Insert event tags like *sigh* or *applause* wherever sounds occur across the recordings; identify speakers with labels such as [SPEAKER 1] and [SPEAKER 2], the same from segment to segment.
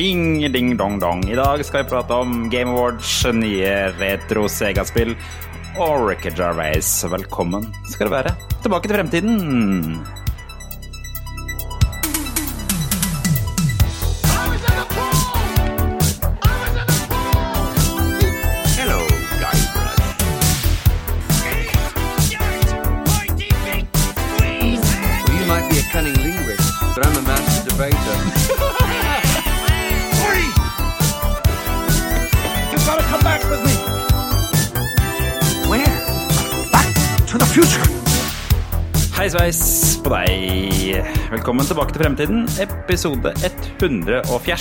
[SPEAKER 1] Ding, ding, dong, dong. I dag skal vi prate om Game Awards, nye retro Sega-spill og Ricky Jarvis. Velkommen skal det være tilbake til fremtiden. Sveis på deg. Velkommen tilbake til fremtiden. Episode 104.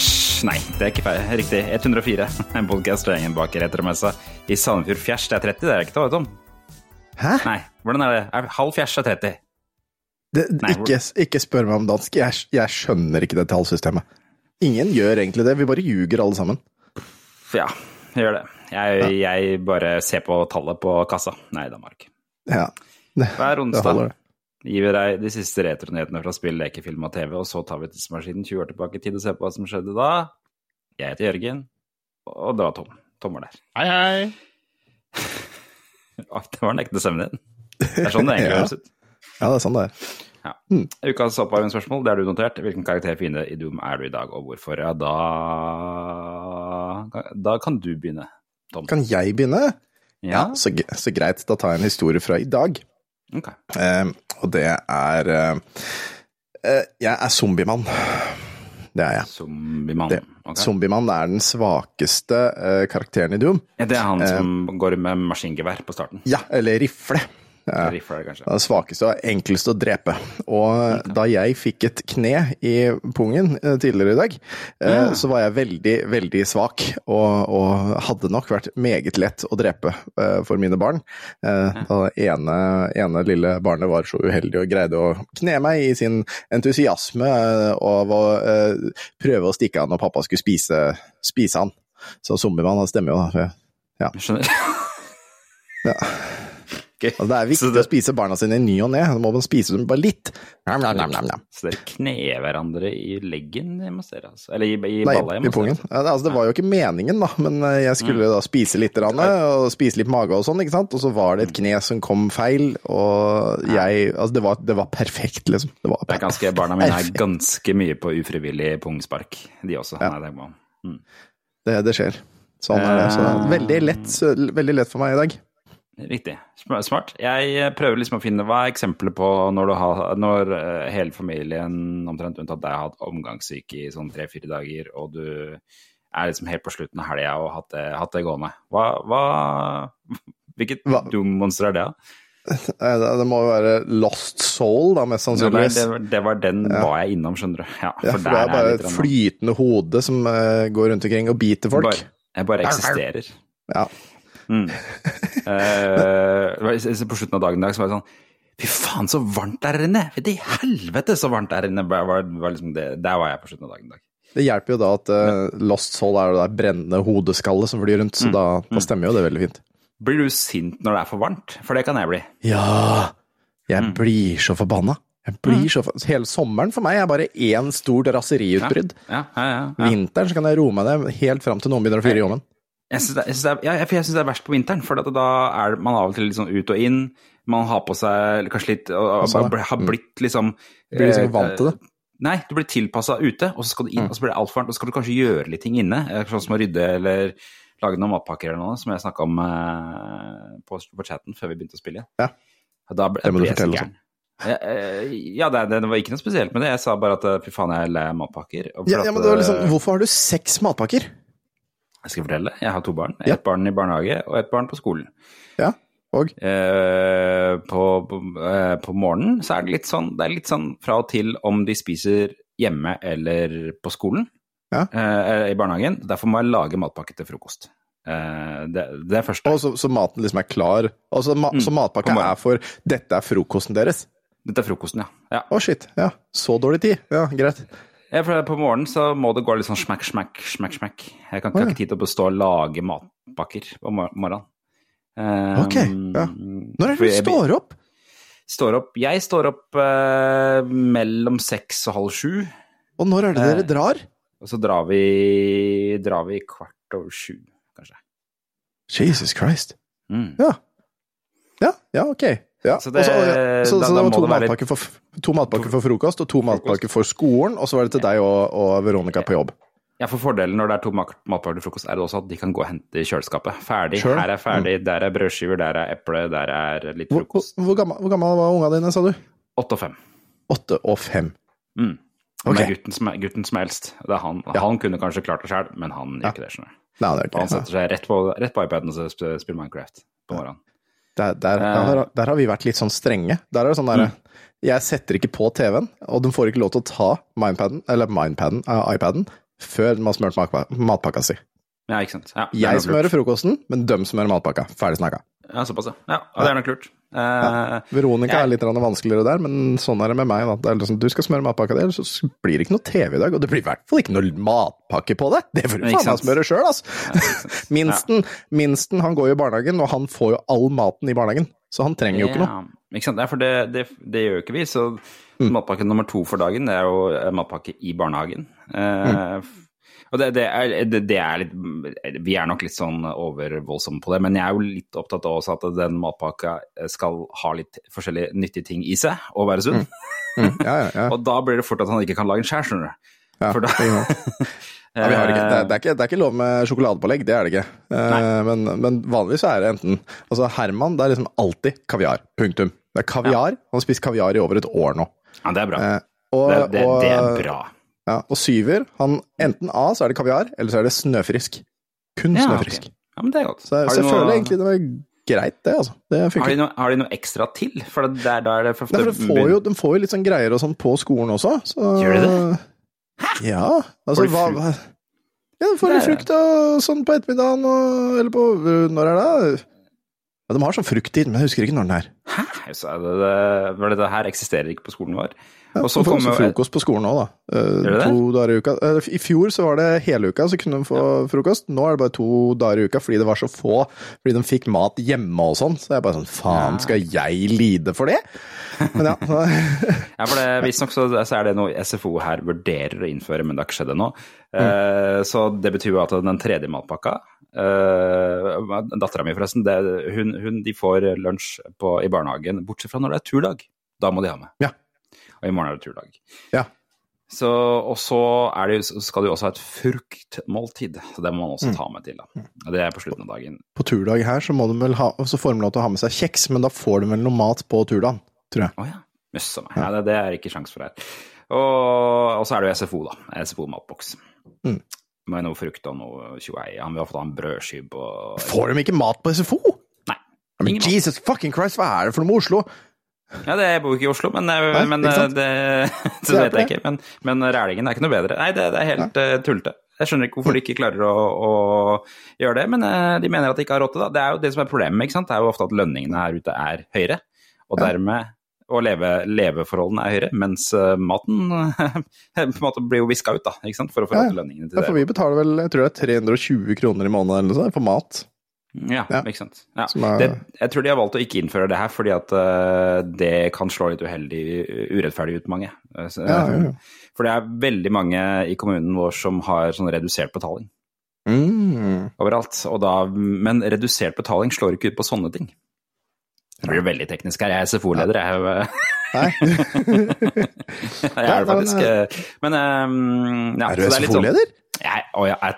[SPEAKER 1] Nei, det er ikke feil. Riktig. 104. En podkast fra gjengen bak retromessa i Sandefjord Fjers. Det er 30, det er ikke det, Tom?
[SPEAKER 2] Hæ?
[SPEAKER 1] Nei, hvordan er det? Er Halv fjers er 30.
[SPEAKER 2] Det,
[SPEAKER 1] Nei,
[SPEAKER 2] ikke, ikke spør meg om dansk. Jeg, jeg skjønner ikke det tallsystemet. Ingen gjør egentlig det. Vi bare ljuger alle sammen.
[SPEAKER 1] Ja, vi gjør det. Jeg, jeg bare ser på tallet på kassa. Nei, Danmark.
[SPEAKER 2] Ja. Det,
[SPEAKER 1] Hver
[SPEAKER 2] det
[SPEAKER 1] onsdag. Gir vi deg de siste retronyhetene fra spill, leke, film og TV, og så tar vi tidsmaskinen 20 år tilbake i tid og ser på hva som skjedde da. Jeg heter Jørgen, og det var Tom. Tom var der.
[SPEAKER 3] Hei, hei. *laughs*
[SPEAKER 1] Det var den ekte stemmen din. Det er sånn det egentlig *laughs*
[SPEAKER 2] Ja.
[SPEAKER 1] høres ut.
[SPEAKER 2] Ja, det er sånn det er.
[SPEAKER 1] Ja. Ukas oppvarmingsspørsmål, det har du notert. Hvilken karakter fiende i Doom er du i dag, og hvorfor? Ja, da Da kan du begynne, Tom.
[SPEAKER 2] Kan jeg begynne?
[SPEAKER 1] Ja?
[SPEAKER 2] Så, så greit. Da tar jeg en historie fra i dag.
[SPEAKER 1] Ok.
[SPEAKER 2] Eh, og det er eh, eh, Jeg er zombiemann. Det er jeg.
[SPEAKER 1] Zombiemann. Okay.
[SPEAKER 2] Zombiemann er den svakeste eh, karakteren i Doom.
[SPEAKER 1] Ja, Det er han som går med maskingevær på starten.
[SPEAKER 2] Ja, eller rifle. Ja.
[SPEAKER 1] Rifler, kanskje.
[SPEAKER 2] Det svakeste og enkleste å drepe. Og da jeg fikk et kne i pungen eh, tidligere i dag, eh,
[SPEAKER 1] Ja.
[SPEAKER 2] så var jeg veldig, veldig svak, og, og hadde nok vært meget lett å drepe eh, for mine barn. Da det ene, ene lille barnet var så uheldig og greide å kne meg i sin entusiasme av å prøve å stikke av når pappa skulle spise, spise han. Så zombiemann, han stemmer jo, da.
[SPEAKER 1] Jeg skjønner.
[SPEAKER 2] Ja.
[SPEAKER 1] Ok.
[SPEAKER 2] Altså, det er viktig
[SPEAKER 1] det-
[SPEAKER 2] å spise barna sine i ny og ne. Da må man spise dem bare litt. Nam, nam, nam.
[SPEAKER 1] Så dere kner hverandre i leggen hjemme hos dere, altså? Eller i, i
[SPEAKER 2] Nei,
[SPEAKER 1] balla hjemme hos dere?
[SPEAKER 2] Ja, altså, det var jo ikke meningen, da, men eh, jeg skulle
[SPEAKER 1] Mm.
[SPEAKER 2] da spise litt, rann, og spise litt mage og sånn, ikke sant. Og så var det et kne som kom feil, og jeg Altså, det var, det var perfekt, liksom. Det var
[SPEAKER 1] perfekt. er ganske, Barna mine er ganske mye på ufrivillig pungspark, de også.
[SPEAKER 2] Ja.
[SPEAKER 1] Nei, det. Mm.
[SPEAKER 2] Det, det skjer. Sånn er det. Så
[SPEAKER 1] Eh.
[SPEAKER 2] veldig lett, veldig lett for meg i dag.
[SPEAKER 1] Riktig. Smart. Jeg eh, prøver liksom å finne hva er eksempler på når, du har, når eh, hele familien, omtrent unntatt deg, har hatt omgangssyke i sånn tre-fire dager, og du er liksom helt på slutten av helga og hatt det, hatt det gående. Hva, hva *laughs* Hvilket
[SPEAKER 2] Hva?
[SPEAKER 1] Doom-monster er det, da? *laughs*
[SPEAKER 2] Det, det må jo være Lost Soul, da, mest sannsynligvis.
[SPEAKER 1] det, det var den var jeg innom, skjønner du. Ja,
[SPEAKER 2] Ja, for det er bare et flytende hode som eh, går rundt omkring og biter folk.
[SPEAKER 1] Bare, jeg bare eksisterer.
[SPEAKER 2] Ja.
[SPEAKER 1] Mm. *laughs* Eh, på slutten av dagen i dag så var det sånn Fy faen, så varmt der inne! I helvete, så varmt der inne! Var, var, liksom det, der var jeg på slutten av dagen i dag.
[SPEAKER 2] Det hjelper jo da at uh, Lost Soul er det der brennende hodeskallet som flyr rundt,
[SPEAKER 1] Mm.
[SPEAKER 2] så da, da stemmer jo det veldig fint.
[SPEAKER 1] Blir du sint når det er for varmt? For det kan jeg bli.
[SPEAKER 2] Ja, jeg
[SPEAKER 1] Mm.
[SPEAKER 2] blir så forbanna. Jeg blir så for... Hele sommeren for meg er bare én stort raseriutbrudd.
[SPEAKER 1] Ja, ja, ja, ja.
[SPEAKER 2] Vinteren så kan jeg roe meg ned helt fram til noen begynner å fyre i ovnen.
[SPEAKER 1] Jeg syns det, synes det, er- ja, det er verst på vinteren, for da er man av og til litt sånn ut og inn. Man har på seg kanskje litt og,
[SPEAKER 2] Sånn,
[SPEAKER 1] har blitt liksom
[SPEAKER 2] Blir liksom
[SPEAKER 1] eh,
[SPEAKER 2] vant til det.
[SPEAKER 1] Nei, du blir tilpassa ute, og så skal du inn,
[SPEAKER 2] Mm.
[SPEAKER 1] og så blir det altfor varmt, og så skal du kanskje gjøre litt ting inne. eh, Sånn som å rydde eller lage noen matpakker eller noe, som jeg snakka om eh, på, på chatten før vi begynte å spille.
[SPEAKER 2] Ja.
[SPEAKER 1] Da ble,
[SPEAKER 2] Det må du fortelle
[SPEAKER 1] gæren. Eh, eh, Ja, det, det var ikke noe spesielt med det. Jeg sa bare at eh, fy faen, jeg er lei matpakker.
[SPEAKER 2] Ja, ja, men det var liksom,
[SPEAKER 1] eh,
[SPEAKER 2] Hvorfor har du seks matpakker?
[SPEAKER 1] Jeg skal fortelle. Jeg har to barn.
[SPEAKER 2] Ja.
[SPEAKER 1] Et barn i barnehage og et barn på skolen.
[SPEAKER 2] Ja, og?
[SPEAKER 1] Eh, på, på, eh, på morgenen så er det litt sånn Det er litt sånn fra og til om de spiser hjemme eller på skolen.
[SPEAKER 2] Ja.
[SPEAKER 1] Eh, I barnehagen. Derfor må jeg lage matpakke til frokost. Eh, det, det er første.
[SPEAKER 2] Og så, så maten liksom er klar. Altså, ma
[SPEAKER 1] Mm,
[SPEAKER 2] Så matpakka er for Dette er frokosten deres?
[SPEAKER 1] Dette er frokosten, ja. ja.
[SPEAKER 2] Å, shit. Ja, så dårlig tid. Ja, greit.
[SPEAKER 1] Ja, for På morgenen så må det gå litt sånn smakk, smakk, smakk, smakk. Jeg kan ikke,
[SPEAKER 2] oh, ja.
[SPEAKER 1] ikke tid til å stå og lage matpakker på morgenen. Um,
[SPEAKER 2] Ok, ja. Når er det du
[SPEAKER 1] jeg-
[SPEAKER 2] står opp?
[SPEAKER 1] Står opp, jeg står opp uh, mellom seks og halv sju.
[SPEAKER 2] Og når er det dere
[SPEAKER 1] drar?
[SPEAKER 2] drar?
[SPEAKER 1] Og så drar vi, drar vi kvart over sju, kanskje.
[SPEAKER 2] Jesus Christ.
[SPEAKER 1] Mm.
[SPEAKER 2] Ja. Ja, ja, ok. Ja.
[SPEAKER 1] Så det-
[SPEAKER 2] Også, så, så,
[SPEAKER 1] da-
[SPEAKER 2] så det var to
[SPEAKER 1] litt-
[SPEAKER 2] matpakker, for, to matpakker for frokost og to matpakker for skolen, og så var det til deg og, og Veronica på jobb.
[SPEAKER 1] Ja, for fordelen når det er to mat- matpakker til frokost, er det også at de kan gå og hente i kjøleskapet. Ferdig.
[SPEAKER 2] Sure.
[SPEAKER 1] Her er ferdig. Der er brødskiver, der er eple, der er litt
[SPEAKER 2] Hvor, hvor,
[SPEAKER 1] frokost.
[SPEAKER 2] hvor, gammel, hvor gammel var unga dine, sa du?
[SPEAKER 1] Åtte og fem.
[SPEAKER 2] Åtte og fem.
[SPEAKER 1] Mm.
[SPEAKER 2] Okay.
[SPEAKER 1] Det er gutten som er, gutten som er eldst. Han.
[SPEAKER 2] Ja.
[SPEAKER 1] Han kunne kanskje klart det sjøl, men han gjør ikke det. skjønner du. Han setter seg rett på, rett på iPaden og spiller Minecraft på morgenen.
[SPEAKER 2] Der, der, der, der har vi vært litt sånn strenge. Der er det sånn derre Jeg setter ikke på TV-en, og de får ikke lov til å ta Mindpaden, eller Mindpaden, uh, iPaden, før de har smurt matpakka si.
[SPEAKER 1] Ja, ikke sant. Ja,
[SPEAKER 2] Jeg smører frokosten, men de smører matpakka. Ferdig snakka.
[SPEAKER 1] Ja, såpass, ja. ja. Det er nok lurt. Eh,
[SPEAKER 2] Veronica
[SPEAKER 1] Jeg-
[SPEAKER 2] er litt vanskeligere der, men sånn er det med meg. Da. Det er liksom, du skal smøre matpakka di, så blir det ikke noe TV i dag. Og det blir i hvert fall ikke noe matpakke på det! Det får du faen meg smøre sjøl, altså! *laughs* Minsten, minsten han går jo i barnehagen, og han får jo all maten i barnehagen. Så han trenger jo ikke noe.
[SPEAKER 1] Ja, ikke sant? Ja, for det, det, det gjør jo ikke vi. Så
[SPEAKER 2] Mm.
[SPEAKER 1] matpakke nummer to for dagen, det er jo eh, matpakke i barnehagen.
[SPEAKER 2] Mm.
[SPEAKER 1] Og det, det, er, det, det er litt Vi er nok litt sånn overvoldsomme på det, men jeg er jo litt opptatt av også at den matpakka skal ha litt forskjellige nyttige ting i seg, og være sunn.
[SPEAKER 2] Mm, ja, ja, ja. *laughs*
[SPEAKER 1] Og da blir det fort at han ikke kan lage en skjær, skjønner du.
[SPEAKER 2] ja,
[SPEAKER 1] da-
[SPEAKER 2] Ja, *laughs* vi har ikke, det, er, det, er ikke, det er ikke lov med sjokoladepålegg, det er det ikke. Eh, men, men vanligvis er det enten Altså Herman, det er liksom alltid kaviar. Punktum. Det er kaviar. Han har spist kaviar i over et år nå.
[SPEAKER 1] Ja, det er bra.
[SPEAKER 2] Eh, og,
[SPEAKER 1] Det, det er bra.
[SPEAKER 2] Ja, og syver, han enten A, så er det kaviar, eller så er det snøfrisk. Kun
[SPEAKER 1] Ja,
[SPEAKER 2] snøfrisk.
[SPEAKER 1] Okay. Ja, men det er godt.
[SPEAKER 2] Så, så jeg
[SPEAKER 1] noe-
[SPEAKER 2] føler egentlig det var greit, det, altså. Det
[SPEAKER 1] Har de, noe, har de noe ekstra til? For det der, da er det for
[SPEAKER 2] Nei, for de får, jo, de får jo litt sånn greier og sånn på skolen også. Så,
[SPEAKER 1] Gjør de det? Hæ?
[SPEAKER 2] Ja. Altså, hva, hva Ja, de får litt
[SPEAKER 1] Det
[SPEAKER 2] frukt og sånn på ettermiddagen, og, eller på Når er det? Ja, de har sånn frukttid, men jeg husker ikke når den er.
[SPEAKER 1] Hæ? Så er det, det, dette her eksisterer ikke på skolen vår.
[SPEAKER 2] Ja,
[SPEAKER 1] Og så
[SPEAKER 2] får
[SPEAKER 1] kommer
[SPEAKER 2] frokost på skolen òg, da.
[SPEAKER 1] Uh,
[SPEAKER 2] to dager i uka. Uh, I fjor så var det hele uka, så kunne de få frokost. Nå er det bare to dager i uka fordi det var så få. Fordi de fikk mat hjemme og sånn. Så jeg bare sånn faen, skal jeg lide for det? Men ja. *laughs*
[SPEAKER 1] Ja, for det, Visstnok så, så er det noe SFO her vurderer å innføre, men det har ikke skjedd ennå.
[SPEAKER 2] Mm.
[SPEAKER 1] Eh, så det betyr jo at den tredje matpakka uh, Dattera mi, forresten, det, hun, hun, de får lunsj på, i barnehagen, bortsett fra når det er turdag. Da må de ha med.
[SPEAKER 2] Ja.
[SPEAKER 1] Og i morgen er det turdag.
[SPEAKER 2] Ja.
[SPEAKER 1] Så, og så det, så skal jo også ha et fruktmåltid, så det må man
[SPEAKER 2] Mm.
[SPEAKER 1] også ta med til. da. Og Det er på slutten av dagen.
[SPEAKER 2] På turdag her så, må de vel ha, så får de lov til å ha med seg kjeks, men da får de vel noe mat på turdagen, tror jeg.
[SPEAKER 1] Å ja. Jøsse meg. Ja, det, det er ikke sjans for her. Og, og så er det jo SFO, da. SFO-matboks.
[SPEAKER 2] Mm.
[SPEAKER 1] Med noe frukt og noe tjoei. Han vil ha ha en brødskive og
[SPEAKER 2] Får de ikke mat på SFO?
[SPEAKER 1] Nei.
[SPEAKER 2] Men
[SPEAKER 1] Jesus mat.
[SPEAKER 2] Fucking Christ, hva er det for noe med Oslo?
[SPEAKER 1] Ja, det jeg bor ikke i Oslo, men, eh,
[SPEAKER 2] Nei,
[SPEAKER 1] men
[SPEAKER 2] ikke
[SPEAKER 1] det, *laughs*
[SPEAKER 2] Det
[SPEAKER 1] så
[SPEAKER 2] er
[SPEAKER 1] vet jeg ikke. Men, men Rælingen er ikke noe bedre. Nei, det, det er helt uh, tullete. Jeg skjønner ikke hvorfor de ikke klarer å, å gjøre det, men uh, de mener at de ikke har råd til det. Det er jo det som er problemet, ikke sant. Det er jo ofte at lønningene her ute er høyere, og dermed og leve, leveforholdene er høyere, mens eh, maten *laughs* blir jo viska ut, da, for å få råd til lønningene til
[SPEAKER 2] Ja, for vi betaler vel jeg tror det er 320 kroner i måneden eller noe sånt for mat.
[SPEAKER 1] Ja,
[SPEAKER 2] Ja.
[SPEAKER 1] ikke sant. Ja.
[SPEAKER 2] Er-
[SPEAKER 1] Det, jeg tror de har valgt å ikke innføre det her fordi at uh, det kan slå litt uheldig, urettferdig ut mange. Eh, så-
[SPEAKER 2] Ja.
[SPEAKER 1] For det er veldig mange i kommunen vår som har sånn redusert betaling
[SPEAKER 2] Mm.
[SPEAKER 1] overalt. Og da, men redusert betaling slår ikke ut på sånne ting. Det blir veldig teknisk her. Jeg er SFO-leder, jeg.
[SPEAKER 2] Nei.
[SPEAKER 1] jeg er det *laughs* faktisk. eh, Men um, ja,
[SPEAKER 2] Er du
[SPEAKER 1] sånn-
[SPEAKER 2] SFO-leder?
[SPEAKER 1] Jeg,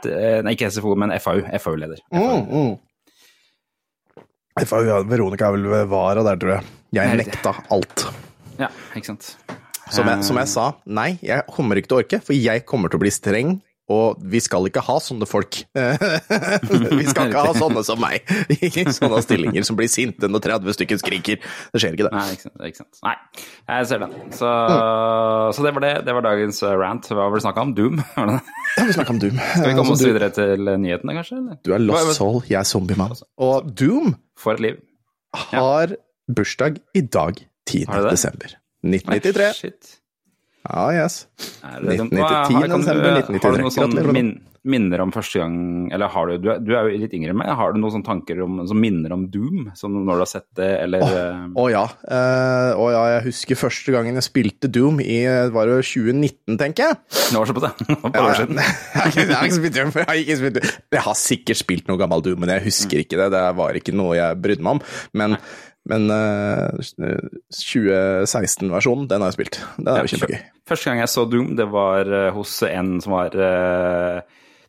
[SPEAKER 1] eh, nei, ikke SFO, men FAU. FAU-leder.
[SPEAKER 2] Mm, mm. Veronica er vel vara der, tror jeg. Jeg nekta alt.
[SPEAKER 1] Ja, ikke sant.
[SPEAKER 2] Som jeg, som jeg sa, nei, jeg kommer ikke til å orke, for jeg kommer til å bli streng, og vi skal ikke ha sånne folk. *laughs* vi skal ikke ha sånne som meg. Sånne stillinger som blir sinte når 30 stykker skriker. Det skjer ikke, det.
[SPEAKER 1] Nei, ikke sant. Ikke sant. Nei, jeg ser den. Så, så det var det. Det var dagens eh, rant. Hva var det snakka om? Doom? *laughs* Var det det?
[SPEAKER 2] Ja, vi snakka om Doom.
[SPEAKER 1] Skal vi komme
[SPEAKER 2] Altså,
[SPEAKER 1] oss videre til nyhetene, kanskje? Eller?
[SPEAKER 2] du er lost soul, jeg er zombiemann. Og Doom
[SPEAKER 1] For et liv.
[SPEAKER 2] har bursdag i dag, 10.
[SPEAKER 1] Har du det?
[SPEAKER 2] desember. 1993.
[SPEAKER 1] Shit.
[SPEAKER 2] Ja, yes.
[SPEAKER 1] Er det-
[SPEAKER 2] 1990,
[SPEAKER 1] hva-
[SPEAKER 2] 10.
[SPEAKER 1] har- du-
[SPEAKER 2] desember 1993.
[SPEAKER 1] noen sånn min, minner om første gang Eller har du du er, du er jo litt yngre enn meg. Har du noen sånne tanker om, som minner om Doom? Som når du har sett det, eller eh,
[SPEAKER 2] Å ja. Uh, oh ja, jeg husker første gangen jeg spilte Doom i var det 2019, tenker jeg.
[SPEAKER 1] Nå var *laughs* det på det. Et par år siden.
[SPEAKER 2] jeg, har ikke- spilt Doom, jeg har sikkert spilt noe gammel Doom, men jeg husker ikke det. Det var ikke noe jeg brydde meg om. Men, men uh, 2016-versjonen, den har jeg spilt. Den er jo kjempegøy.
[SPEAKER 1] Første gang jeg så Doom, det var uh, hos en som var uh,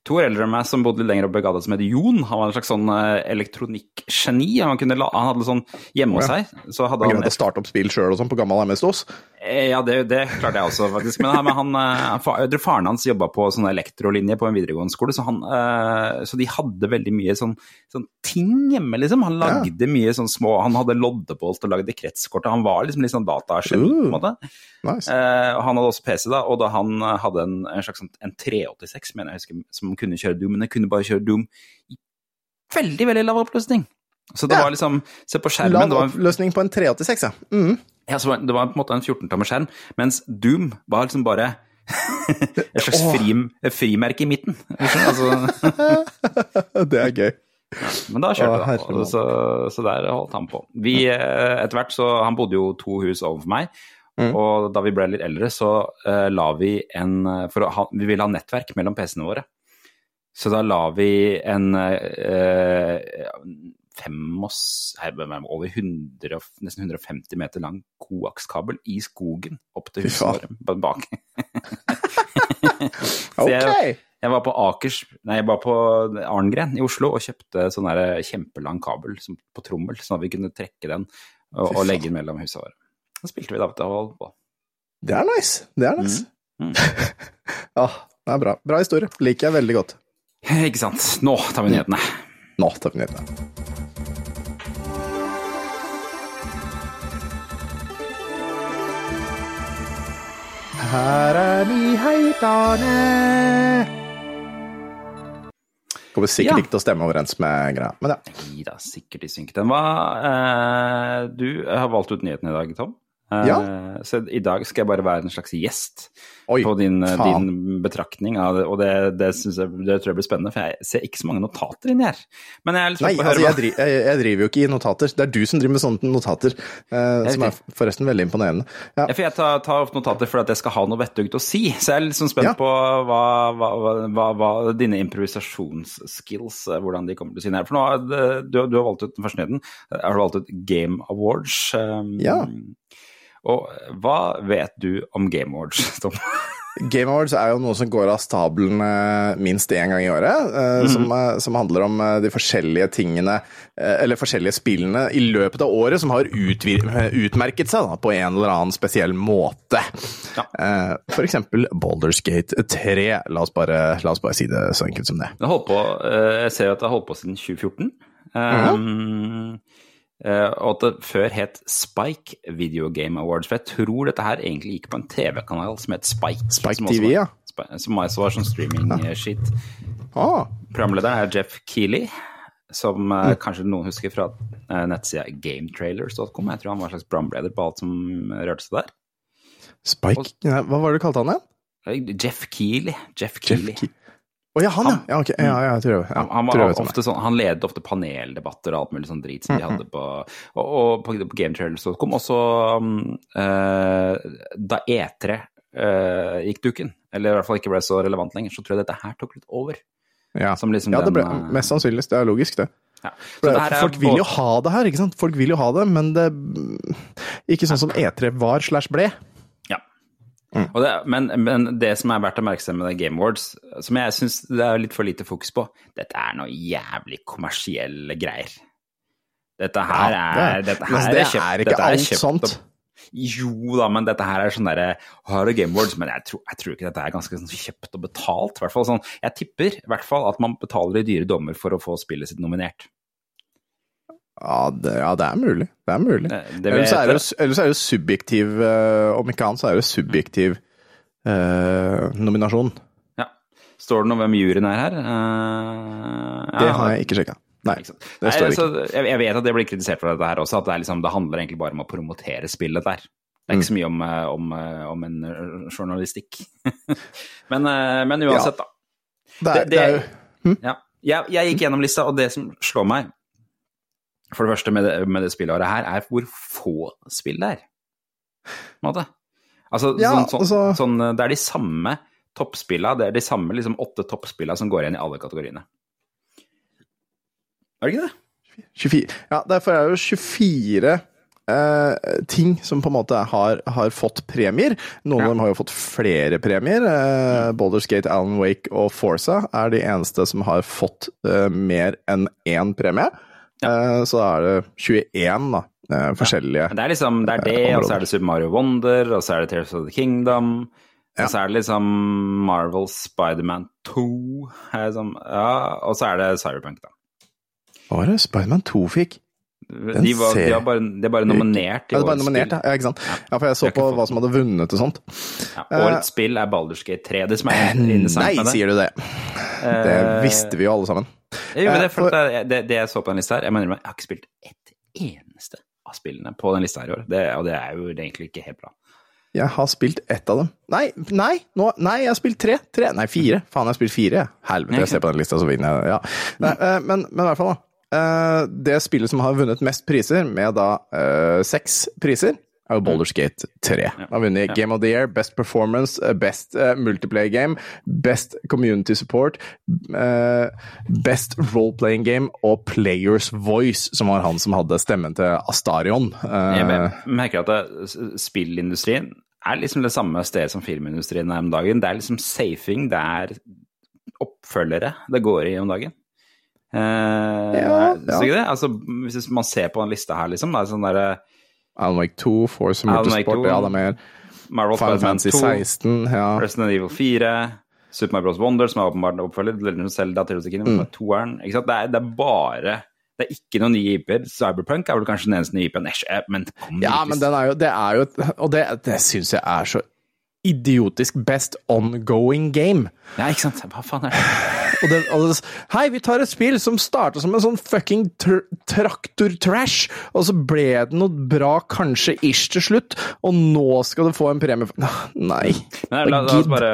[SPEAKER 1] to år eldre enn meg, som bodde litt lenger oppe i gata, som het Jon. Han var en slags sånn elektronikkgeni. Han, han hadde sånn hjemme hos seg, så hadde
[SPEAKER 2] Han
[SPEAKER 1] han
[SPEAKER 2] et... å starte opp spill sjøl og sånn på gammel MS-DOS.
[SPEAKER 1] Eh, Ja, det, det klarte jeg også, faktisk. Men, han- han, eh, tror faren hans jobba på sånn elektrolinje på en videregående skole, så, han, eh, så de hadde veldig mye sånn, sånn ting hjemme, liksom. Han lagde mye sånn små Han hadde loddebolt og lagde kretskort, og han var liksom litt sånn datageni, på en
[SPEAKER 2] Uh.
[SPEAKER 1] måte.
[SPEAKER 2] Nice.
[SPEAKER 1] Eh, han hadde også PC, da, og da han hadde en, en slags sånn, en 386, mener jeg husker, som kunne kjøre Doom, men den kunne bare kjøre Doom i veldig, veldig lav oppløsning. Så det
[SPEAKER 2] Ja.
[SPEAKER 1] var liksom Se på skjermen.
[SPEAKER 2] Lav oppløsning på en 386, ja. Mm.
[SPEAKER 1] Ja, så var- det var på en måte en 14-tommer skjerm, mens Doom var liksom bare *laughs* et slags frim, frimerke i midten. Altså, *laughs*
[SPEAKER 2] Det er gøy.
[SPEAKER 1] men da kjørte
[SPEAKER 2] herre
[SPEAKER 1] og så, så der holdt han på. Vi, eh, etter hvert så, Han bodde jo to hus overfor meg,
[SPEAKER 2] Mm.
[SPEAKER 1] og da vi ble litt eldre, så uh, la vi en For å ha, vi ville ha nettverk mellom PC-ene våre. Så da la vi en eh, femmos, nei, over 100, nesten 150 meter lang koakskabel i skogen opp til huset
[SPEAKER 2] vårt
[SPEAKER 1] ja. bak. *laughs* Så jeg-! Jeg var på Akers, nei, jeg var på Arngren i Oslo og kjøpte sånn kjempelang kabel som, på trommel, sånn at vi kunne trekke den og, og legge den mellom husene våre. Så spilte vi da og holdt på.
[SPEAKER 2] Det er nice. Det er nice.
[SPEAKER 1] Mm.
[SPEAKER 2] ja, *laughs* det er bra. Bra historie. Liker jeg veldig godt. *laughs*
[SPEAKER 1] Ikke sant. Nå tar vi nyhetene.
[SPEAKER 2] Nå tar vi nyhetene. Her er nyhetene. Kommer sikkert
[SPEAKER 1] Ja.
[SPEAKER 2] ikke til å stemme overens med greia, men ja.
[SPEAKER 1] Nei da, sikkert i synk. Den var eh, Du har valgt ut nyheten i dag, Tom. Eh,
[SPEAKER 2] Ja.
[SPEAKER 1] Så i dag skal jeg bare være en slags gjest
[SPEAKER 2] Oi,
[SPEAKER 1] på din, eh, din betraktning og det, det, jeg, det tror jeg blir spennende, for jeg ser ikke så mange notater inni her. Men jeg er litt
[SPEAKER 2] Nei,
[SPEAKER 1] på å
[SPEAKER 2] altså
[SPEAKER 1] høre
[SPEAKER 2] jeg, jeg, jeg driver jo ikke i notater. Det er du som driver med sånne notater, eh, som er forresten veldig imponerende. Ja.
[SPEAKER 1] Ja, jeg tar, tar opp notater for at jeg skal ha noe vettugt å si. Så jeg er litt sånn spent på hva, hva, hva, hva, dine improvisasjonsskills, eh, hvordan de kommer til å si her. For nå du, du har valgt ut den første nyheten. Har du valgt ut Game Awards? um,
[SPEAKER 2] Ja.
[SPEAKER 1] Og hva vet du om Game Awards, *laughs* Tom?
[SPEAKER 2] Game Awards er jo noe som går av stabelen eh, minst én gang i året, eh, som, eh, som handler om eh, de forskjellige tingene, eh, eller forskjellige spillene i løpet av året som har eh, utmerket seg da, på en eller annen spesiell måte.
[SPEAKER 1] Ja.
[SPEAKER 2] Eh, For eksempel Baldur's Gate 3. La oss, bare, la oss bare si det så enkelt som det.
[SPEAKER 1] Jeg, på, eh, jeg ser at det har holdt på siden 2014. Um, eh, og at det før het Spike Video Game Awards. For jeg tror dette her egentlig gikk på en TV-kanal som het Spike.
[SPEAKER 2] Spike
[SPEAKER 1] som
[SPEAKER 2] TV, ja.
[SPEAKER 1] Som også var sånn streaming-shit.
[SPEAKER 2] Ah,
[SPEAKER 1] Programlederen er Jeff Keeley, som mm. kanskje noen husker fra uh, nettsida gametrailers.com. Jeg tror han var en slags programleder på alt som rørte seg der.
[SPEAKER 2] Spike Og, Hva var det du kalte han igjen?
[SPEAKER 1] Eh, Jeff Keeley. Jeff
[SPEAKER 2] Jeff
[SPEAKER 1] Keeley.
[SPEAKER 2] Ke- oh, ja, han, ja. ja, okay. ja, ja jeg tror jeg, ja,
[SPEAKER 1] Han, han,
[SPEAKER 2] tror jeg vet
[SPEAKER 1] ofte sånn, han ledet ofte paneldebatter og alt mulig sånn drit som de hadde på Og, og på, på GameTrailers.com. Og så um, uh, Da E3 uh, gikk duken, eller i hvert fall ikke ble så relevant lenger, så tror jeg dette her tok litt over.
[SPEAKER 2] Ja.
[SPEAKER 1] Som liksom
[SPEAKER 2] ja, det ble
[SPEAKER 1] den, eh,
[SPEAKER 2] mest sannsynligvis. Det er logisk, det.
[SPEAKER 1] Ja. Det
[SPEAKER 2] folk vil jo ha det her, ikke sant? Folk vil jo ha det, men det Ikke sånn som E3 var slash ble.
[SPEAKER 1] Og det, men, men det som er verdt å merke seg med det Game Awards, som jeg syns det er litt for lite fokus på, dette er noe jævlig kommersielle greier. Dette her
[SPEAKER 2] Ja,
[SPEAKER 1] er,
[SPEAKER 2] det-
[SPEAKER 1] dette her
[SPEAKER 2] det
[SPEAKER 1] er kjøpt,
[SPEAKER 2] er ikke
[SPEAKER 1] dette
[SPEAKER 2] alt
[SPEAKER 1] kjøpt
[SPEAKER 2] sånt.
[SPEAKER 1] Jo da, men dette her er sånn derre Har du Game Awards, men jeg tror, jeg tror ikke dette er ganske sånn kjøpt og betalt. Hvert fall sånn, jeg tipper i hvert fall at man betaler i dyre dommer for å få spillet sitt nominert.
[SPEAKER 2] Ja det, ja, det er mulig. Det er mulig.
[SPEAKER 1] Det, det
[SPEAKER 2] Ellers er det, er det jo subjektiv uh, Om ikke annet så er det subjektiv uh, nominasjon.
[SPEAKER 1] ja. Står det noe hvem juryen er her? Eh,
[SPEAKER 2] Det har jeg ikke sjekka. Nei,
[SPEAKER 1] Ikke
[SPEAKER 2] det står
[SPEAKER 1] Nei,
[SPEAKER 2] ikke.
[SPEAKER 1] så jeg, vet at det blir kritisert for dette her også, at det, liksom, det handler egentlig bare om å promotere spillet der. Det er ikke så mye om, eh, om, eh, om en eh, journalistikk. *laughs* men, eh, men uansett, da.
[SPEAKER 2] Det er, det er jo
[SPEAKER 1] Ja. Jeg, jeg gikk gjennom lista, og det som slår meg, for det første med det, med det spillåret her, er hvor få spill det er. På en måte. Altså,
[SPEAKER 2] Ja,
[SPEAKER 1] sånn, sånn,
[SPEAKER 2] altså-
[SPEAKER 1] sånn, det er de samme toppspilla, det er de samme liksom, åtte toppspilla som går igjen i alle kategoriene. Er det ikke det?
[SPEAKER 2] 24. Ja, derfor er det jo 24 eh, ting som på en måte har, har fått premier. Noen
[SPEAKER 1] Ja.
[SPEAKER 2] av dem har jo fått flere premier. Eh, Baldur's Gate, Alan Wake og Forza er de eneste som har fått eh, mer enn én premie. Eh, så da er det 21 da, eh, forskjellige
[SPEAKER 1] ja. det er liksom, det er det,
[SPEAKER 2] Eh,
[SPEAKER 1] og så er det Super Mario Wonder, og så er det Tears of the Kingdom, og så er det liksom Marvel Spiderman 2, er liksom, ja, og så er det Cyberpunk, da.
[SPEAKER 2] Hva var det Spiderman 2 fikk?
[SPEAKER 1] De, var, de, bare, de er bare nominert
[SPEAKER 2] Ja,
[SPEAKER 1] i
[SPEAKER 2] det var
[SPEAKER 1] årets
[SPEAKER 2] nominert,
[SPEAKER 1] spill.
[SPEAKER 2] ja. ja. Ikke sant? Ja, for jeg så
[SPEAKER 1] jeg
[SPEAKER 2] på hva som hadde vunnet og sånt.
[SPEAKER 1] Ja, årets spill er Baldur's Gate 3. Det som er
[SPEAKER 2] Eh,
[SPEAKER 1] interessant
[SPEAKER 2] Nei,
[SPEAKER 1] med det
[SPEAKER 2] sier du det. Det
[SPEAKER 1] Eh,
[SPEAKER 2] visste vi jo alle sammen.
[SPEAKER 1] Jo, men det, er for det, det, det jeg så på den lista her, jeg mener, jeg har ikke spilt ett eneste av spillene på den lista her i år, det, og det er jo egentlig ikke helt bra.
[SPEAKER 2] Jeg har spilt ett av dem. Nei, nei, nå, nei, jeg har spilt tre. tre. Nei, fire. Faen, jeg har spilt fire. Helvete, jeg ser på den lista, så vinner jeg. Ja. Nei, men, men i hvert fall, da. Eh, Det spillet som har vunnet mest priser, med da eh, seks priser, er jo Baldur's Gate 3. Det har vunnet
[SPEAKER 1] Ja.
[SPEAKER 2] Game of the Year, Best Performance, eh, Best uh, Multiplayer Game, Best Community Support, uh, Best Role-Playing Game og Players Voice, som var han som hadde stemmen til Astarion. Uh,
[SPEAKER 1] Jeg merker at det, spillindustrien er liksom det samme stedet som filmindustrien er om dagen. Det er liksom safing, det er oppfølgere det går i om dagen. Eh,
[SPEAKER 2] Ja,
[SPEAKER 1] ja. ikke det? Altså, hvis man ser på den lista her, liksom, det er sånn derre
[SPEAKER 2] Alan Wake 2, Force Motorsport,
[SPEAKER 1] 2,
[SPEAKER 2] ja, det er mer.
[SPEAKER 1] Marvel
[SPEAKER 2] Final Fantasy
[SPEAKER 1] 2,
[SPEAKER 2] 16, ja.
[SPEAKER 1] Resident Evil 4, Super Mario Bros. Wonder, som er åpenbart oppfølger, Legend of Zelda, Tears of the Kingdom, som er toeren. Ikke sant? Det, er, det er bare Det er ikke noen nye IP-er. Cyberpunk er vel kanskje den eneste nye IP-en. Eh,
[SPEAKER 2] Ja, men den er jo, det er jo Og det, det syns jeg er så idiotisk best ongoing game.
[SPEAKER 1] Ja, ikke sant. Hva faen er det?
[SPEAKER 2] Og det, og det, Hei, vi tar et spill som starta som en sånn fucking tr traktor-trash, og så ble det noe bra, kanskje ish til slutt, og nå skal du få en premie for Nei.
[SPEAKER 1] Men la, la oss bare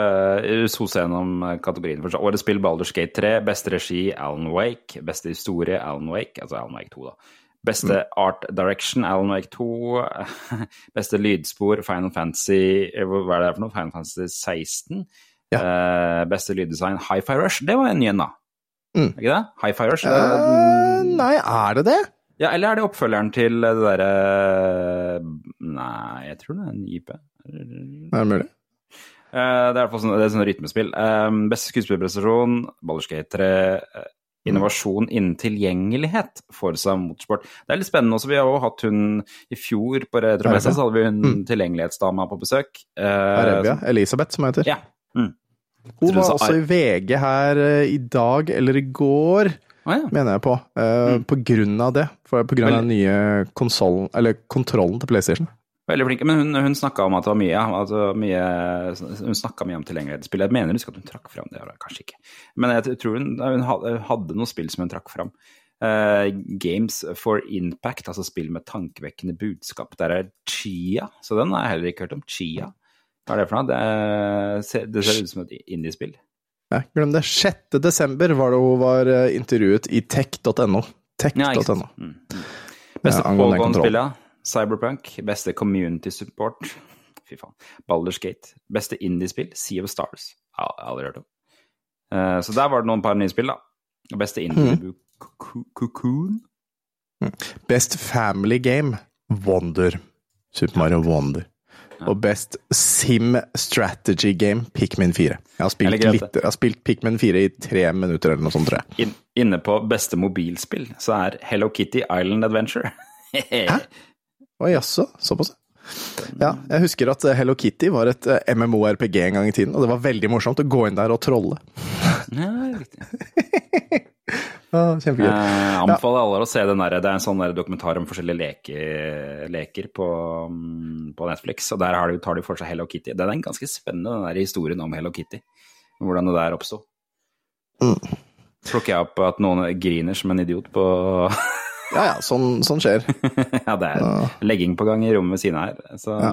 [SPEAKER 1] sose gjennom eh, kategorien. først. Årets spill Baldur's Gate 3. Beste regi Alan Wake. Beste historie Alan Wake, altså Alan Wake 2, da. Beste
[SPEAKER 2] Mm.
[SPEAKER 1] art direction Alan Wake 2. *laughs* Beste lydspor Final Fantasy Hva er det for noe? Final Fantasy 16. Eh, beste lyddesign Hi-Fi Rush. Det var en ny en, da.
[SPEAKER 2] Mm.
[SPEAKER 1] Ikke det? Hi-Fi Rush.
[SPEAKER 2] Eh, nei, er det det?
[SPEAKER 1] Ja, eller er det oppfølgeren til det derre Nei, jeg tror det er en IP.
[SPEAKER 2] Er det mulig?
[SPEAKER 1] Uh, det er i hvert fall sånn, sånn rytmespill. Um, beste skuespillerprestasjon, Ballerskate Gate 3. eh, innovasjon innen tilgjengelighet, for seg Motorsport. Det er litt spennende også. Vi har jo hatt hun i fjor på Retromessa, så hadde vi hun tilgjengelighetsdama på besøk. Eh,
[SPEAKER 2] Arabia? Elisabeth, som heter.
[SPEAKER 1] Ja. Mm.
[SPEAKER 2] Hun var også i VG her eh, i dag, eller i går,
[SPEAKER 1] ah, ja.
[SPEAKER 2] mener jeg på. Eh, På grunn av det. For på grunn av den nye konsollen, eller kontrollen til PlayStation.
[SPEAKER 1] Veldig flink. Men hun, hun snakka om at det var mye, det var mye Hun snakka mye om tilgjengelighetsspill. Jeg mener ikke at hun trakk fram det, kanskje ikke. Men jeg tror hun, hun hadde- noen spill som hun trakk fram. Uh, Games for Impact, altså spill med tankevekkende budskap. Der er Chia, så den har jeg heller ikke hørt om. Chia. Hva er det for noe? Det, er, ser- det ser ut som et indiespill.
[SPEAKER 2] Ja, glem det. 6. desember var det hun var eh, intervjuet i tech.no. Tech.no.
[SPEAKER 1] Ja, Mm. mm. Beste
[SPEAKER 2] Ja,
[SPEAKER 1] pågående
[SPEAKER 2] kontroll.
[SPEAKER 1] Cyberpunk. Beste community support. *laughs* Fy faen. Baldur's Gate. Beste indiespill. Sea of Stars. Ja, jeg har aldri hørt om. Uh, så der var det noen par nye spill, da. Beste indie
[SPEAKER 2] Mhm.
[SPEAKER 1] Cocoon.
[SPEAKER 2] Best Family Game, Wonder. Super Mario Wonder. Og Best Sim Strategy Game, Pikmin 4. Jeg har spilt,
[SPEAKER 1] jeg
[SPEAKER 2] litt, jeg har spilt Pikmin 4 i tre minutter eller noe sånt, tror jeg.
[SPEAKER 1] In, inne på beste mobilspill så er Hello Kitty Island Adventure. *laughs*
[SPEAKER 2] Hæ? Å jaså, såpass? Ja, jeg husker at eh, Hello Kitty var et eh, MMORPG en gang i tiden, og det var veldig morsomt å gå inn der og trolle. *laughs*
[SPEAKER 1] ja, riktig. *laughs*
[SPEAKER 2] Ja, kjempegøy.
[SPEAKER 1] Eh, anbefaler alle å se den der, Det er en sånn der dokumentar om forskjellige leke, leker på, mm, på Netflix. Og der har de, tar de for seg Hello Kitty. Den er ganske spennende, den der historien om Hello Kitty. Hvordan det der oppsto.
[SPEAKER 2] Mm.
[SPEAKER 1] Plukker jeg opp at noen griner som en idiot på, *laughs*
[SPEAKER 2] Ja ja, sånn, sånn skjer. *laughs*
[SPEAKER 1] ja, det er legging på gang i rommet ved siden av her. Så, ja.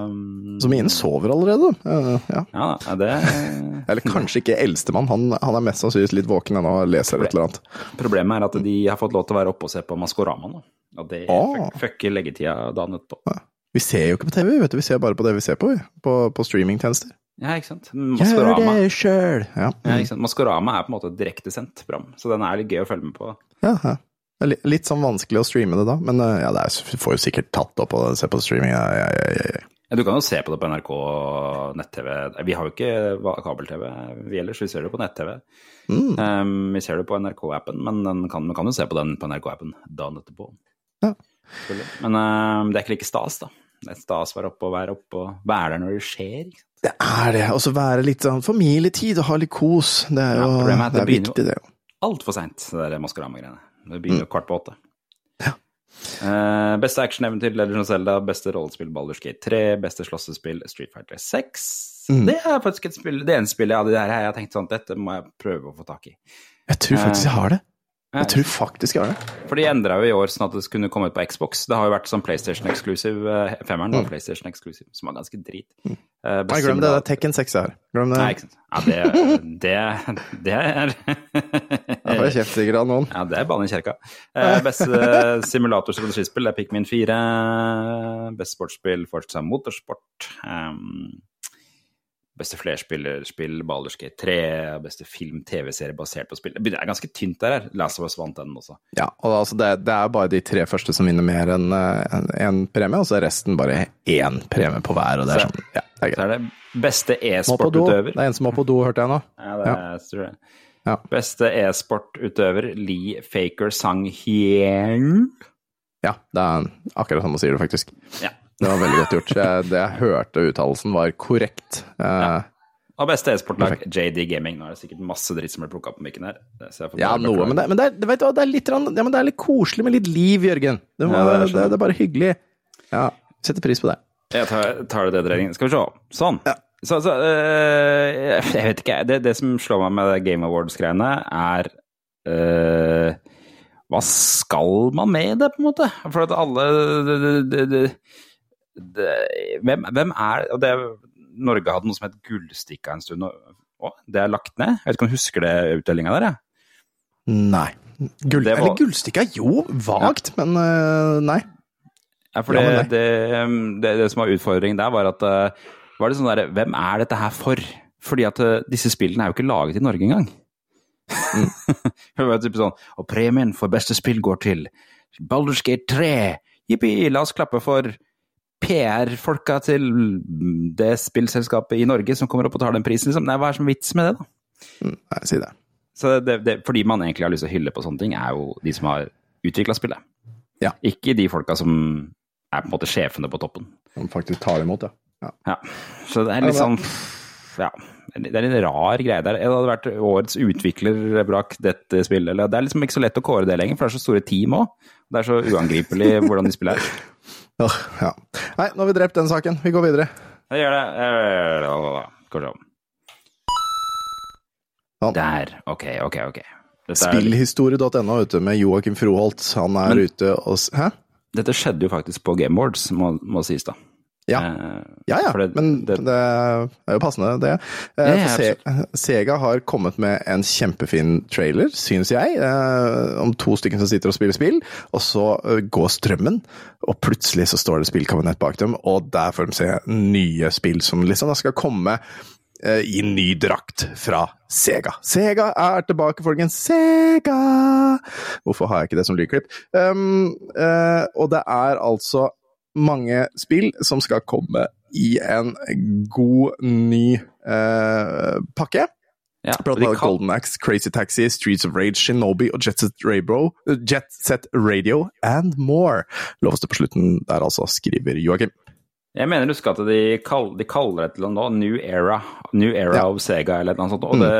[SPEAKER 2] Så mine sover allerede. Ja.
[SPEAKER 1] ja, det *laughs*
[SPEAKER 2] Eller kanskje ikke eldstemann, han, han er mest sannsynligvis litt våken ennå og leser et eller annet.
[SPEAKER 1] Problemet er at de har fått lov til å være oppe og se på Maskorama nå. Og det
[SPEAKER 2] ah.
[SPEAKER 1] fuck- fucker leggetida dagen etterpå.
[SPEAKER 2] Vi ser jo ikke på TV, vet du. vi ser bare på det vi ser på, vi. på, på streamingtjenester.
[SPEAKER 1] Ja, ikke sant.
[SPEAKER 2] Gjør det sjøl! Ja.
[SPEAKER 1] ja, ikke sant? Maskorama er på en måte direktesendt program, så den er litt gøy å følge med på.
[SPEAKER 2] Ja, ja. Det er Litt sånn vanskelig å streame det da, men eh, ja, det er, får jo sikkert tatt opp og se på streaming. Ja, ja, ja,
[SPEAKER 1] du kan jo se på det på NRK nett-TV. Vi har jo ikke kabel-TV, vi ellers. Vi ser det på nett-TV.
[SPEAKER 2] Mm.
[SPEAKER 1] Um, vi ser det på NRK-appen, men den kan, man kan jo se på den på NRK-appen dagen etterpå.
[SPEAKER 2] Ja.
[SPEAKER 1] Men um, det er ikke like stas, da. Det er stas å være oppe og være oppe og være der når det skjer.
[SPEAKER 2] Det er det. Og så være litt sånn familietid og ha litt kos. Det er jo det er viktig, det.
[SPEAKER 1] Altfor seint, det der Maskorama-greiene. Det begynner jo kvart på åtte.
[SPEAKER 2] Mm. Ja.
[SPEAKER 1] Eh, beste actioneventyr Legend of Zelda, beste rollespill Baldur's Gate 3, beste slåssespill Street Fighter 6.
[SPEAKER 2] Mm.
[SPEAKER 1] Det er faktisk et spill, det eneste spillet av de her jeg har tenkt sånn, dette må jeg prøve å få tak i.
[SPEAKER 2] Jeg tror faktisk jeg har det. Jeg tror faktisk jeg har det.
[SPEAKER 1] For de endra jo i år sånn at det kunne komme ut på Xbox. Det har jo vært sånn PlayStation Exclusive. eh, Femmeren var PlayStation Exclusive, som var ganske drit.
[SPEAKER 2] Mm. Nei,
[SPEAKER 1] beste
[SPEAKER 2] glem det. Det er Tekken 6 jeg har. Glem det.
[SPEAKER 1] Nei, ikke sant. Ja, det, det, *laughs* det er *laughs*
[SPEAKER 2] Jeg får kjeft sikkert av noen.
[SPEAKER 1] Ja, det er banen i kjerka. Eh, beste simulatorstrategispill er Pikmin 4. Beste sportsspill fortsatt Motorsport. Um, beste flerspillerspill Baldur's Gate 3. Beste film-TV-serie basert på spill. Det er ganske tynt der. her. Last of Us vant den også.
[SPEAKER 2] Ja, og altså det, det er bare de tre første som vinner mer enn én premie, og så er resten bare én premie på hver. Og det er sånn, ja, det er
[SPEAKER 1] Så er det beste e-sportutøver.
[SPEAKER 2] Det er en som må på do, hørte jeg nå.
[SPEAKER 1] Ja, det er, jeg tror jeg.
[SPEAKER 2] Ja.
[SPEAKER 1] Beste e-sportutøver Lee Faker Sang Hyeng.
[SPEAKER 2] Ja, det er akkurat sånn man sier det, faktisk.
[SPEAKER 1] Ja.
[SPEAKER 2] Det var veldig godt gjort. Det jeg hørte uttalelsen, var korrekt. Eh,
[SPEAKER 1] Og beste e-sportlag JD Gaming. Nå er det sikkert masse dritt som blir plukka opp på mikken her. Så jeg får
[SPEAKER 2] ja, noe, men, det, men det, er, det, vet du, det, er litt, ja, men det er litt koselig med litt liv, Jørgen. Det, må,
[SPEAKER 1] Ja, det er
[SPEAKER 2] det,
[SPEAKER 1] sånn.
[SPEAKER 2] det, er bare hyggelig. Ja, setter pris på det.
[SPEAKER 1] Jeg tar, tar det dere Skal vi se. Sånn. Så, så øh, Jeg vet ikke, jeg. Det, det som slår meg med Game Awards-greiene, er øh, Hva skal man med det, på en måte? For at alle det, det, det, det, det, hvem, hvem er og det, Norge hadde noe som het Gullstikka en stund, og, det er lagt ned. Jeg vet ikke om du husker det utdelinga der? jeg?
[SPEAKER 2] Nei. Gull,
[SPEAKER 1] Det var-
[SPEAKER 2] Eller gullstikka, jo, vagt, men uh, nei.
[SPEAKER 1] Ja, for
[SPEAKER 2] Ja,
[SPEAKER 1] det, det, det, det som var utfordringen der, var at eh, var det sånn der, Hvem er dette her for? Fordi at eh, disse spillene er jo ikke laget i Norge engang.
[SPEAKER 2] Mm. *laughs*
[SPEAKER 1] det var typ sånn, og premien for beste spill går til Baldur's Gate 3. Jippi, la oss klappe for PR-folka til det spillselskapet i Norge som kommer opp og tar den prisen. Liksom. Nei, hva er som vits med det, da?
[SPEAKER 2] Mm, Nei, si det.
[SPEAKER 1] Så det, det, fordi man egentlig har lyst til å hylle på sånne ting, er jo de som har utvikla spillet.
[SPEAKER 2] Ja.
[SPEAKER 1] Ikke de folka som er på en måte sjefene på toppen.
[SPEAKER 2] Som faktisk tar imot, ja. ja.
[SPEAKER 1] Ja, så det er litt sånn Ja, det er en rar greie der. Det hadde vært årets utvikler bak dette spillet. Eller det er liksom ikke så lett å kåre det lenger, for det er så store team òg. Det er så uangripelig hvordan de spiller *laughs*
[SPEAKER 2] Ja. Nei, nå har vi drept den saken. Vi går videre.
[SPEAKER 1] Jeg gjør det. Der. Ok, ok, ok.
[SPEAKER 2] Spillhistorie.no ute med Joakim Froholt. Han er
[SPEAKER 1] Men-
[SPEAKER 2] ute og Hæ?
[SPEAKER 1] dette skjedde jo faktisk på Game Awards, må, må sies da.
[SPEAKER 2] Ja.
[SPEAKER 1] Eh,
[SPEAKER 2] Ja ja,
[SPEAKER 1] det-
[SPEAKER 2] men
[SPEAKER 1] det-
[SPEAKER 2] det, er jo passende, det. Eh,
[SPEAKER 1] Ja, ja,
[SPEAKER 2] Se Sega har kommet med en kjempefin trailer, syns jeg, eh, om to stykker som sitter og spiller spill, og så eh, går strømmen, og plutselig så står det spillkabinett bak dem, og der får de se nye spill som liksom da skal komme eh, i ny drakt fra Sega. Sega er tilbake, folkens! Sega! Hvorfor har jeg ikke det som lydklipp? Um, eh, og det er altså mange spill som skal komme i en god, ny eh, pakke.
[SPEAKER 1] ja,
[SPEAKER 2] Blant annet Golden Axe, Crazy Taxi, Streets of Rage, Shinobi og Jet Set, Raybro, Jet Set Radio and more. Loves det på slutten der, altså, skriver Joakim.
[SPEAKER 1] Jeg mener du husker at de, kall, de kaller det til nå New Era. New Era
[SPEAKER 2] Ja. Mm.
[SPEAKER 1] of Sega eller noe sånt. Og det,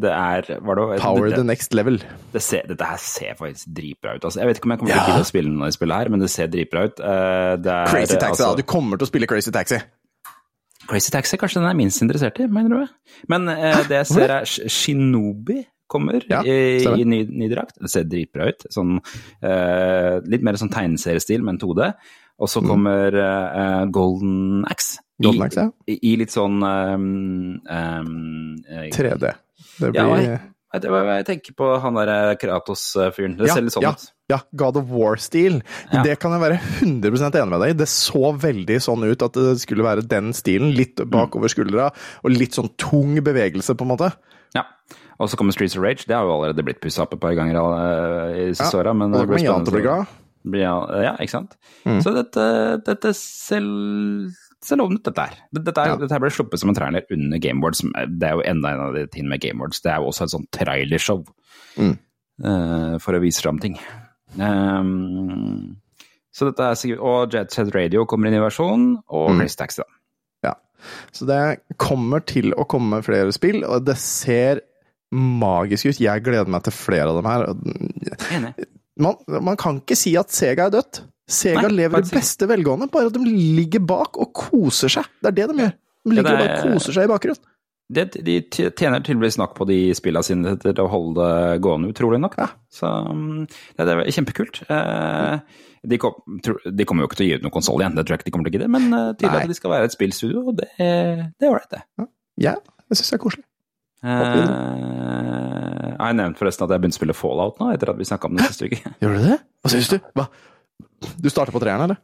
[SPEAKER 1] det er var det,
[SPEAKER 2] Power
[SPEAKER 1] det,
[SPEAKER 2] the next level.
[SPEAKER 1] det ser, Dette her ser faktisk dritbra ut. Altså, jeg vet ikke om jeg kommer til
[SPEAKER 2] Ja.
[SPEAKER 1] å spille noe i spillet her, men det ser dritbra ut. Eh, er,
[SPEAKER 2] Crazy Taxi,
[SPEAKER 1] altså,
[SPEAKER 2] da. Du kommer til å spille Crazy Taxi.
[SPEAKER 1] Crazy Taxi, kanskje den er minst interessert i, mener du? Men uh, det jeg ser er Shinobi kommer
[SPEAKER 2] Ja,
[SPEAKER 1] i, i ny, ny drakt. Det ser dritbra ut. Sånn, uh, litt mer sånn tegneseriestil, men 2D. Og så kommer uh, Golden Axe.
[SPEAKER 2] Mm. Golden Axe, ja.
[SPEAKER 1] I, i litt sånn um, um, eh,
[SPEAKER 2] 3D. Det
[SPEAKER 1] Ja,
[SPEAKER 2] blir
[SPEAKER 1] jeg, du hva jeg tenker på han derre Kratos-fyren. Det
[SPEAKER 2] Ja,
[SPEAKER 1] ser litt sånn ut.
[SPEAKER 2] Ja, God of War-stil.
[SPEAKER 1] Ja.
[SPEAKER 2] Det kan jeg være 100 enig med deg i. Det så veldig sånn ut at det skulle være den stilen. Litt
[SPEAKER 1] Mm.
[SPEAKER 2] bakover skuldra, og litt sånn tung bevegelse, på en måte.
[SPEAKER 1] Ja. Og så kommer Streets of Rage. Det har jo allerede blitt pussa opp et par ganger i siste
[SPEAKER 2] Ja,
[SPEAKER 1] åra. Men det blir spennende. Ja, ikke sant.
[SPEAKER 2] Mm.
[SPEAKER 1] Så dette, dette ser, ser lovende ut, dette her. Dette,
[SPEAKER 2] Ja.
[SPEAKER 1] dette ble sluppet som en trailer under Game Awards. er- Det er jo enda en av de tingene med Game Awards. Det er jo også et sånt trailershow
[SPEAKER 2] Mm.
[SPEAKER 1] uh, for å vise fram ting. Um, så dette er sikkert Og Jet Set Radio kommer i ny versjon, og
[SPEAKER 2] Mm.
[SPEAKER 1] Race Taxi, da.
[SPEAKER 2] Ja. Så det kommer til å komme flere spill, og det ser magisk ut. Jeg gleder meg til flere av dem her.
[SPEAKER 1] Enig.
[SPEAKER 2] Man, man kan ikke si at Sega er dødt. Sega
[SPEAKER 1] Nei,
[SPEAKER 2] lever i beste velgående, bare at de ligger bak og koser seg. Det er det de gjør. De ligger
[SPEAKER 1] det
[SPEAKER 2] bare
[SPEAKER 1] er-
[SPEAKER 2] og koser seg i bakgrunnen.
[SPEAKER 1] Det, de tjener tydeligvis nok på de spillene sine til å holde det gående, utrolig nok. Ja. Så um, det, det er kjempekult. Eh, de, kom, de kommer jo ikke til å gi ut noen konsoll igjen, det tror jeg ikke de kommer til å gidde, men uh, tydelig
[SPEAKER 2] Nei.
[SPEAKER 1] at de skal være et spillstudio, og det, det er ålreit, det.
[SPEAKER 2] Ja, jeg syns jeg er koselig.
[SPEAKER 1] Eh, jeg har nevnt forresten at jeg begynte å spille Fallout nå, etter at vi snakka om det siste uke. *laughs*
[SPEAKER 2] Gjør du det? Hva syns du? Hva? Du starter på treeren, eller?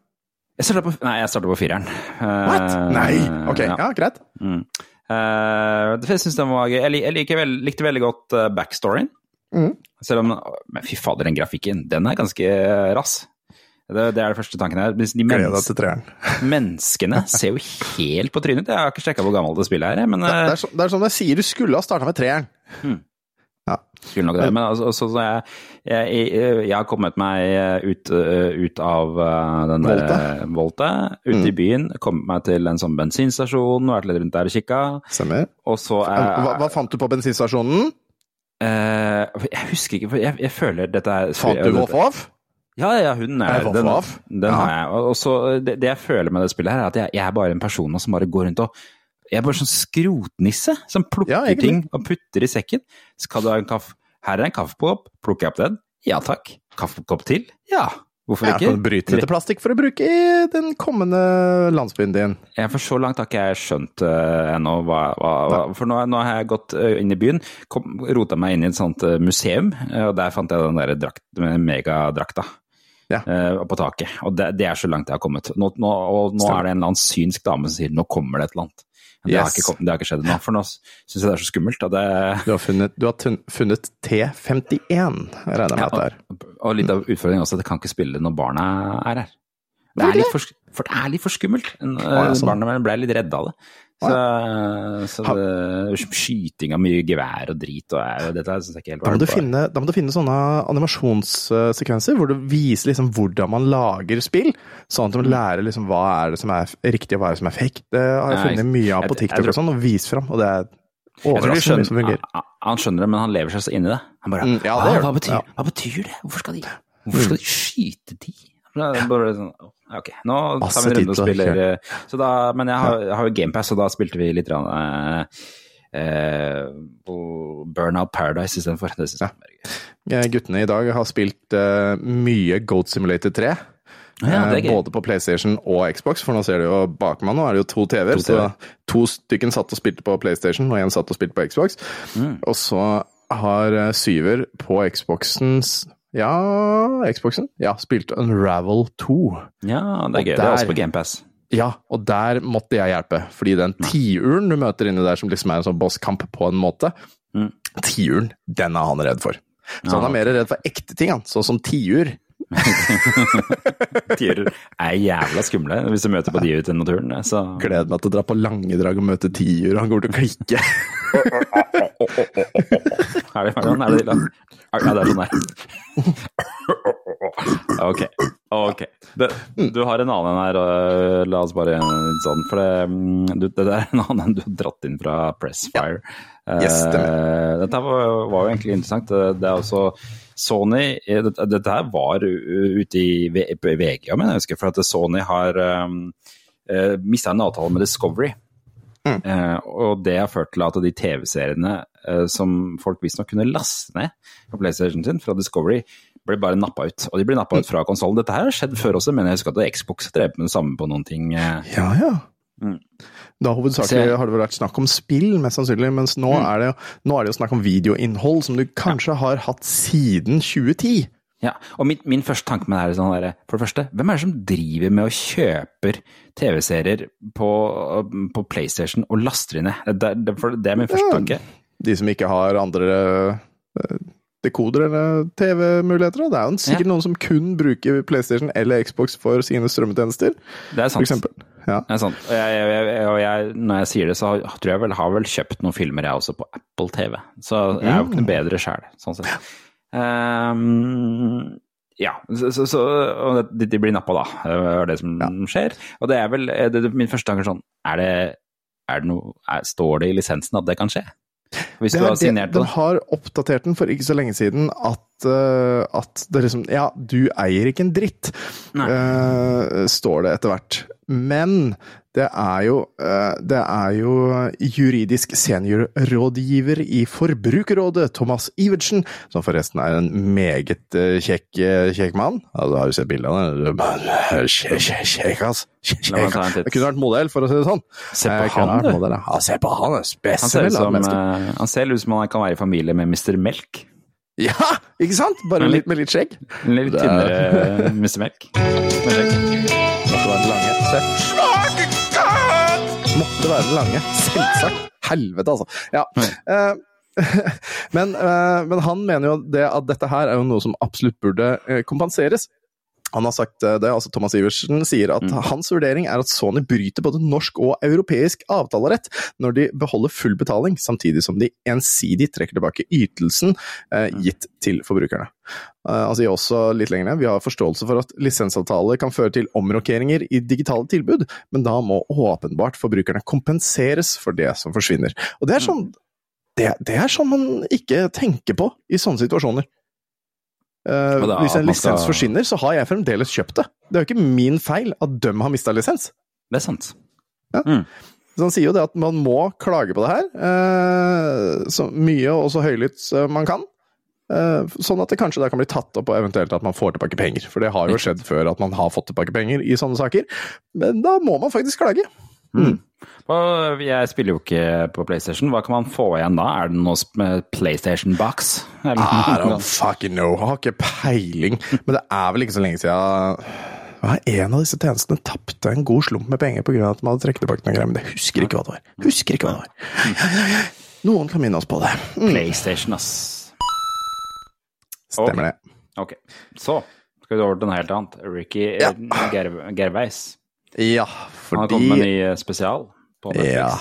[SPEAKER 1] Jeg starter på, nei, jeg startet på fireren. Eh,
[SPEAKER 2] What? Nei! Ok,
[SPEAKER 1] ja.
[SPEAKER 2] ja, greit.
[SPEAKER 1] Mm. Uh, jeg syns den var gøy. Jeg, jeg liker vel, likte veldig godt eh, backstoryen.
[SPEAKER 2] Mm.
[SPEAKER 1] Selv om Men fy fader, den grafikken, den er ganske rass. Det, det er det første tanken her. De
[SPEAKER 2] treeren. *laughs*
[SPEAKER 1] menneskene ser jo helt på trynet ut. Jeg har ikke sjekka hvor gammelt det spillet er, men
[SPEAKER 2] Det, det,
[SPEAKER 1] eh,
[SPEAKER 2] er, så, det er som jeg sier, du skulle ha starta med treeren.
[SPEAKER 1] skulle nok det. Men altså, så, så jeg, jeg, jeg, jeg har kommet meg ut, eh, ut av eh, den der
[SPEAKER 2] Volte.
[SPEAKER 1] ute ut
[SPEAKER 2] Mm.
[SPEAKER 1] i byen, kommet meg til en sånn bensinstasjon, vært litt rundt der og kikka. Og så er,
[SPEAKER 2] Hva, hva fant du på bensinstasjonen?
[SPEAKER 1] Eh, jeg husker ikke, jeg, jeg føler dette er
[SPEAKER 2] Fant du Voff-Voff?
[SPEAKER 1] Ja, ja, hun er
[SPEAKER 2] Er
[SPEAKER 1] Den,
[SPEAKER 2] Voff-Voff?
[SPEAKER 1] den
[SPEAKER 2] Ja.
[SPEAKER 1] har jeg. Og så, det, det jeg føler med det spillet, her er at jeg, jeg er bare en person som bare går rundt og Jeg er bare sånn skrotnisse som plukker
[SPEAKER 2] Ja,
[SPEAKER 1] ting og putter i sekken. Skal du ha en kaffe? Her er en kaffekopp, plukker jeg opp den? Ja takk. Kaffekopp til? Ja. Hvorfor ikke?
[SPEAKER 2] kan bryte litt plastikk for å bruke i den kommende landsbyen din.
[SPEAKER 1] Jeg for så langt har ikke jeg skjønt uh, ennå hva, hva, hva For nå, nå har jeg gått uh, inn i byen, kom, rota meg inn i et sånt uh, museum, eh, og der fant jeg den der drakt, megadrakta.
[SPEAKER 2] Ja.
[SPEAKER 1] uh, på taket. Og det, det er så langt jeg har kommet. Nå, nå, og nå er det en eller annen synsk dame som sier 'nå kommer det et eller annet'. Men det, har ikke, det har ikke skjedd ennå, for nå syns jeg det er så skummelt. Det,
[SPEAKER 2] Du har funnet, du har funnet T51, regner jeg med
[SPEAKER 1] ja,
[SPEAKER 2] at det er.
[SPEAKER 1] og, og litt av utfordringen også at jeg kan ikke spille når barna er her. Det er litt for, for det er litt for skummelt.
[SPEAKER 2] Sånn.
[SPEAKER 1] Barna mine ble litt redde av det. Så, så det, skyting av mye gevær og drit og er, dette syns jeg ikke helt
[SPEAKER 2] Da må, finne, da må du finne sånne animasjonssekvenser hvor du viser liksom hvordan man lager spill, sånn at
[SPEAKER 1] du
[SPEAKER 2] må lærer liksom hva er det som er riktig og hva er det som er fake. Det har jeg funnet mye av på
[SPEAKER 1] jeg- jeg
[SPEAKER 2] TikTok
[SPEAKER 1] tror-
[SPEAKER 2] og sånn, og vist fram, og det er overraskende mye som fungerer.
[SPEAKER 1] han, han skjønner det, men han lever seg så inn i det. Han bare
[SPEAKER 2] Mm, ja, det
[SPEAKER 1] «Hva- hva, betyr,
[SPEAKER 2] Ja.
[SPEAKER 1] hva betyr det? Hvorfor skal de, hvorfor skal de skyte de? Det Bare sånn, ok, nå tar vi en runde og spiller. eh, Så da, men jeg har, jeg har jo GamePass, og da spilte vi litt rann, eh, eh, Burnout Paradise istedenfor. Det syns jeg var gøy.
[SPEAKER 2] Eh, Guttene i dag har spilt eh, mye Goat Simulator 3.
[SPEAKER 1] Ja,
[SPEAKER 2] både på PlayStation og Xbox, for nå ser du jo bak meg nå er det jo to TV-er.
[SPEAKER 1] TV.
[SPEAKER 2] Så to stykken satt og spilte på PlayStation, og én satt og spilte på Xbox.
[SPEAKER 1] Mm.
[SPEAKER 2] Og så har Syver på Xboxens Ja, Xboxen? Ja, spilte Unravel 2.
[SPEAKER 1] Ja, det er
[SPEAKER 2] Og
[SPEAKER 1] gøy. Det er også
[SPEAKER 2] der-
[SPEAKER 1] på GamePass.
[SPEAKER 2] Ja, og der måtte jeg hjelpe, fordi den tiuren du møter inni der, som liksom er en sånn bosskamp på en måte,
[SPEAKER 1] Mm.
[SPEAKER 2] tiuren, den er han redd for. Så
[SPEAKER 1] Ja.
[SPEAKER 2] han er mer redd for ekte ting, han. Sånn som tiur. *laughs*
[SPEAKER 1] Tiurer er jævla skumle hvis du møter på de ute i naturen. Så
[SPEAKER 2] Gleder meg til å dra på Langedrag og møte tiur, han kommer til å klikke.
[SPEAKER 1] Er det sånn? Er det, ja, det er sånn der. Ok. ok. Det, du har en annen her, la oss bare en sånn, for det, mm, du, det der er en annen du har dratt inn fra Pressfire.
[SPEAKER 2] Yes,
[SPEAKER 1] Eh,
[SPEAKER 2] stemmer.
[SPEAKER 1] dette var, var jo egentlig interessant. Det, er også Sony eh, Dette, her var ute i VG, om jeg husker, for at Sony har um, mista en avtale med Discovery. Eh, og det har ført til at de TV-seriene eh, som folk visstnok kunne laste ned på PlayStation sin fra Discovery, ble bare nappa ut. Og de ble nappa ut fra konsollen. Dette her har skjedd før også, men jeg husker at Xbox drev med det samme på noen ting. eh.
[SPEAKER 2] Ja, ja.
[SPEAKER 1] Mm.
[SPEAKER 2] Da hovedsakelig har det vel vært snakk om spill, mest sannsynlig, mens nå,
[SPEAKER 1] Mm.
[SPEAKER 2] er det, nå er det jo snakk om videoinnhold som du kanskje har hatt siden 2010.
[SPEAKER 1] Ja, og min, min første tanke med det er sånn der, For det første, hvem er det som driver med å kjøper TV-serier på, på PlayStation og laster inn det? Det, det, det er min første
[SPEAKER 2] Ja.
[SPEAKER 1] tanke.
[SPEAKER 2] De som ikke har andre eh, dekoder eller TV-muligheter. da. Det er jo sikkert
[SPEAKER 1] Ja.
[SPEAKER 2] noen som kun bruker PlayStation eller Xbox for sine strømmetjenester,
[SPEAKER 1] Det er sant.
[SPEAKER 2] Ja.
[SPEAKER 1] Det er sant. Og, jeg, jeg, jeg, og jeg, når jeg sier det, så tror jeg vel har vel kjøpt noen filmer jeg også på Apple TV. Så jeg er jo ikke noe bedre sjæl, sånn sett. Ehm, ja, så, så, og de, blir nappa, da. Det er det som skjer. Og det er vel det, det, Min første tanke sånn Er det, er det noe er, Står det i lisensen at det kan skje? Hvis
[SPEAKER 2] Det
[SPEAKER 1] du har signert
[SPEAKER 2] det,
[SPEAKER 1] på
[SPEAKER 2] de
[SPEAKER 1] det?
[SPEAKER 2] har oppdatert den for ikke så lenge siden at, uh, at det liksom Ja, du eier ikke en dritt, eh, står det etter hvert. Men det er jo eh, Det er jo juridisk seniorrådgiver i Forbrukerrådet, Thomas Ivertsen, som forresten er en meget eh, kjekk, eh, kjekk mann. Altså, har du sett bildet av ham. Kjekk, ass. Kjekk. Jeg kunne vært modell, for å si det sånn.
[SPEAKER 1] Se på han, du.
[SPEAKER 2] ja. Se på han, spesiell menneske.
[SPEAKER 1] han ser ut som han kan være i familie med Mr. Melk.
[SPEAKER 2] Ja, ikke sant? Bare litt, med litt skjegg.
[SPEAKER 1] Litt
[SPEAKER 2] Det er-
[SPEAKER 1] tynnere Mr. Melk. Med skjegg.
[SPEAKER 2] Måtte være lange. Se. Måtte være den lange. Selvsagt. Helvete, altså. Ja. eh, *laughs* men, eh, men han mener jo det at dette her er jo noe som absolutt burde eh, kompenseres. Han har sagt eh, det, altså Thomas Iversen sier at hans vurdering er at Sony bryter både norsk og europeisk avtalerett når de beholder full betaling, samtidig som de ensidig trekker tilbake ytelsen eh, gitt til forbrukerne. Eh, han sier også litt lenger ned vi har forståelse for at lisensavtaler kan føre til omrokeringer i digitale tilbud, men da må åpenbart forbrukerne kompenseres for det som forsvinner. Og det er sånn, det, det er sånn man ikke tenker på i sånne situasjoner. Eh,
[SPEAKER 1] Og da
[SPEAKER 2] hvis en lisens
[SPEAKER 1] skal-
[SPEAKER 2] forsvinner, så har jeg fremdeles kjøpt det. Det er jo ikke min feil at de har mista lisens.
[SPEAKER 1] Det er sant.
[SPEAKER 2] Så han sier jo det at man må klage på det her, uh, så mye og så høylytt man kan. Uh, sånn at det kanskje da kan bli tatt opp, og eventuelt at man får tilbake penger. For det har jo skjedd før at man har fått tilbake penger i sånne saker. Men da må man faktisk klage.
[SPEAKER 1] Og jeg spiller jo ikke på PlayStation. Hva kan man få igjen da? Er det noe med PlayStation Box? Eller
[SPEAKER 2] I don't fucking know. Jeg har ikke peiling. Men det er vel ikke så lenge siden En av disse tjenestene tapte en god slump med penger pga. at de hadde trukket tilbake noen greier, men jeg husker ikke hva det var. Husker ikke hva det var. Noen kan minne oss på det. Mm,
[SPEAKER 1] PlayStation, ass.
[SPEAKER 2] stemmer det.
[SPEAKER 1] Ok, så skal vi over til noe helt annet. Ricky
[SPEAKER 2] Ja.
[SPEAKER 1] eh, Gerv-
[SPEAKER 2] fordi
[SPEAKER 1] Han har kommet med en ny eh, spesial på Netflix.
[SPEAKER 2] Ja.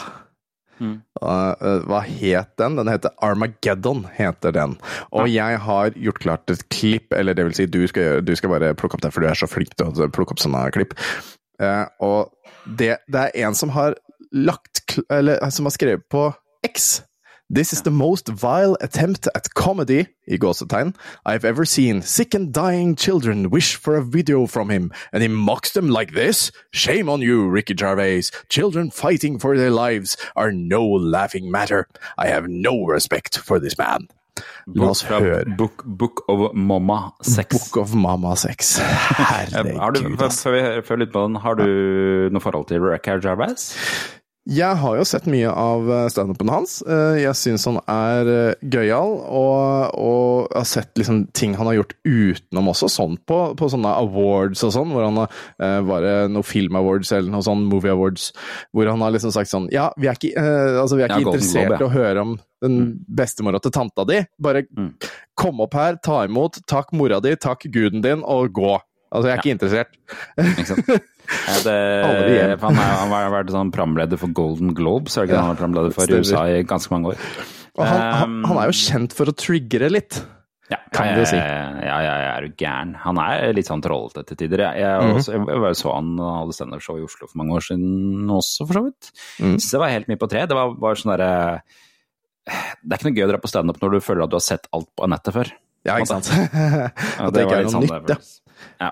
[SPEAKER 1] Mm.
[SPEAKER 2] Uh, uh, hva het den? Den heter Armageddon, heter den. Og jeg har gjort klart et klipp, eller det vil si, du skal, gjøre, du skal bare plukke opp det, for du er så flink til å plukke opp sånne klipp. Uh, og det, det er en som har lagt Eller som har skrevet på X. This is the most vile attempt at comedy i gåsetegn I've ever seen. Sick and dying children wish for a video from him, and he mocks them like this? Shame on you, Ricky Gervais. Children fighting for their lives are no laughing matter. I have no respect for this man. La oss høre.
[SPEAKER 1] Book, Book of Mama 6.
[SPEAKER 2] Book of Mama 6. *laughs* Herregud,
[SPEAKER 1] du, før,
[SPEAKER 2] ass.
[SPEAKER 1] før vi før litt på den, har du noe forhold til Ricky Gervais?
[SPEAKER 2] Jeg har jo sett mye av eh, standupen hans. Eh, Jeg syns han er eh, gøyal, og, og har sett liksom ting han har gjort utenom også, sånn på, på sånne awards og sånn, hvor han har eh, bare noen film awards eller noe sånn movie awards, hvor han har liksom sagt sånn Ja, vi er ikke, eh, altså, vi er ikke interessert
[SPEAKER 1] i
[SPEAKER 2] i å høre om den bestemora til tanta di. Bare
[SPEAKER 1] Mm.
[SPEAKER 2] kom opp her, ta imot, takk mora di, takk guden din, og gå. Altså, jeg er ikke interessert.
[SPEAKER 1] Ikke sant? *laughs* Ja, det, han, er, han har vært sånn programleder for Golden Globe, er det ikke
[SPEAKER 2] Ja,
[SPEAKER 1] han har vært programleder for i. USA i ganske mange år.
[SPEAKER 2] Og han,
[SPEAKER 1] Um,
[SPEAKER 2] han er jo kjent for å triggere litt.
[SPEAKER 1] Ja,
[SPEAKER 2] Kan du si.
[SPEAKER 1] Ja, ja, ja, er du gæren. Han er litt sånn trollete til tider. Jeg, jeg,
[SPEAKER 2] Mhm.
[SPEAKER 1] også, jeg jeg så han hadde standup-show i Oslo for mange år siden også, for så vidt.
[SPEAKER 2] Mm.
[SPEAKER 1] Så det var helt mye på tre. Det var var sånn derre Det er ikke noe gøy å dra på standup når du føler at du har sett alt på nettet før.
[SPEAKER 2] Ja, ikke sant? *laughs*
[SPEAKER 1] Ja,
[SPEAKER 2] det, det ikke
[SPEAKER 1] var
[SPEAKER 2] er noe
[SPEAKER 1] sånn
[SPEAKER 2] nytt, ja.
[SPEAKER 1] Ja.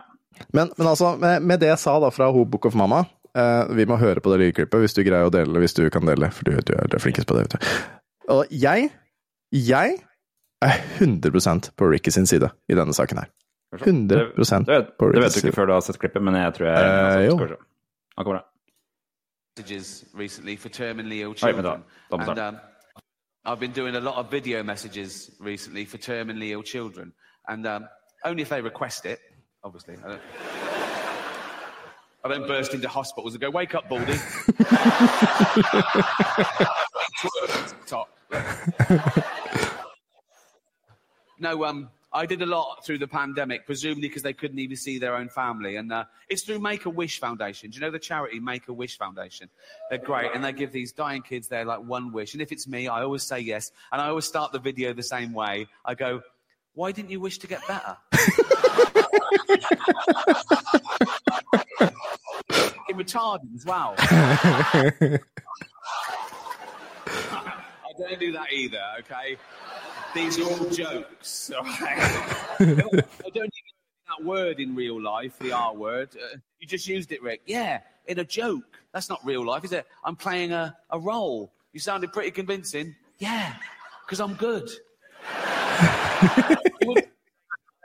[SPEAKER 2] Men, men altså, med, med det jeg sa da fra Ho Book of Mama, eh, vi må høre på det lydklippet hvis du greier å dele det, hvis du kan dele, for du, du er flinkest på det. vet du. Og jeg, jeg er 100 på Ricky sin side i denne saken her. 100
[SPEAKER 1] Det, det, vet,
[SPEAKER 2] på
[SPEAKER 1] det vet du ikke
[SPEAKER 2] side.
[SPEAKER 1] før du har sett klippet, men jeg tror jeg
[SPEAKER 2] Eh, jo.
[SPEAKER 1] Han kommer, da.
[SPEAKER 4] recently for terminally ill children. And um, I've been doing a lot of video messages recently for terminally ill children. And um, only if they request it, obviously. I don't, I don't burst into hospitals and go, wake up, Baldy. *laughs* Top. No, um, I did a lot through the pandemic, presumably because they couldn't even see their own family. And uh, it's through Make a Wish Foundation. Do you know the charity Make a Wish Foundation? They're great, and they give these dying kids their like one wish. And if it's me, I always say yes, and I always start the video the same way. I go, "Why didn't you wish to get better?" *laughs* Retarded as well. *laughs* I don't do that either, okay? These are all jokes? *laughs* I don't even use that word in real life, the R word. Uh, you just used it, Rick. Yeah, in a joke. That's not real life, is it? I'm playing a, a role. You sounded pretty convincing. Yeah, because I'm good. *laughs*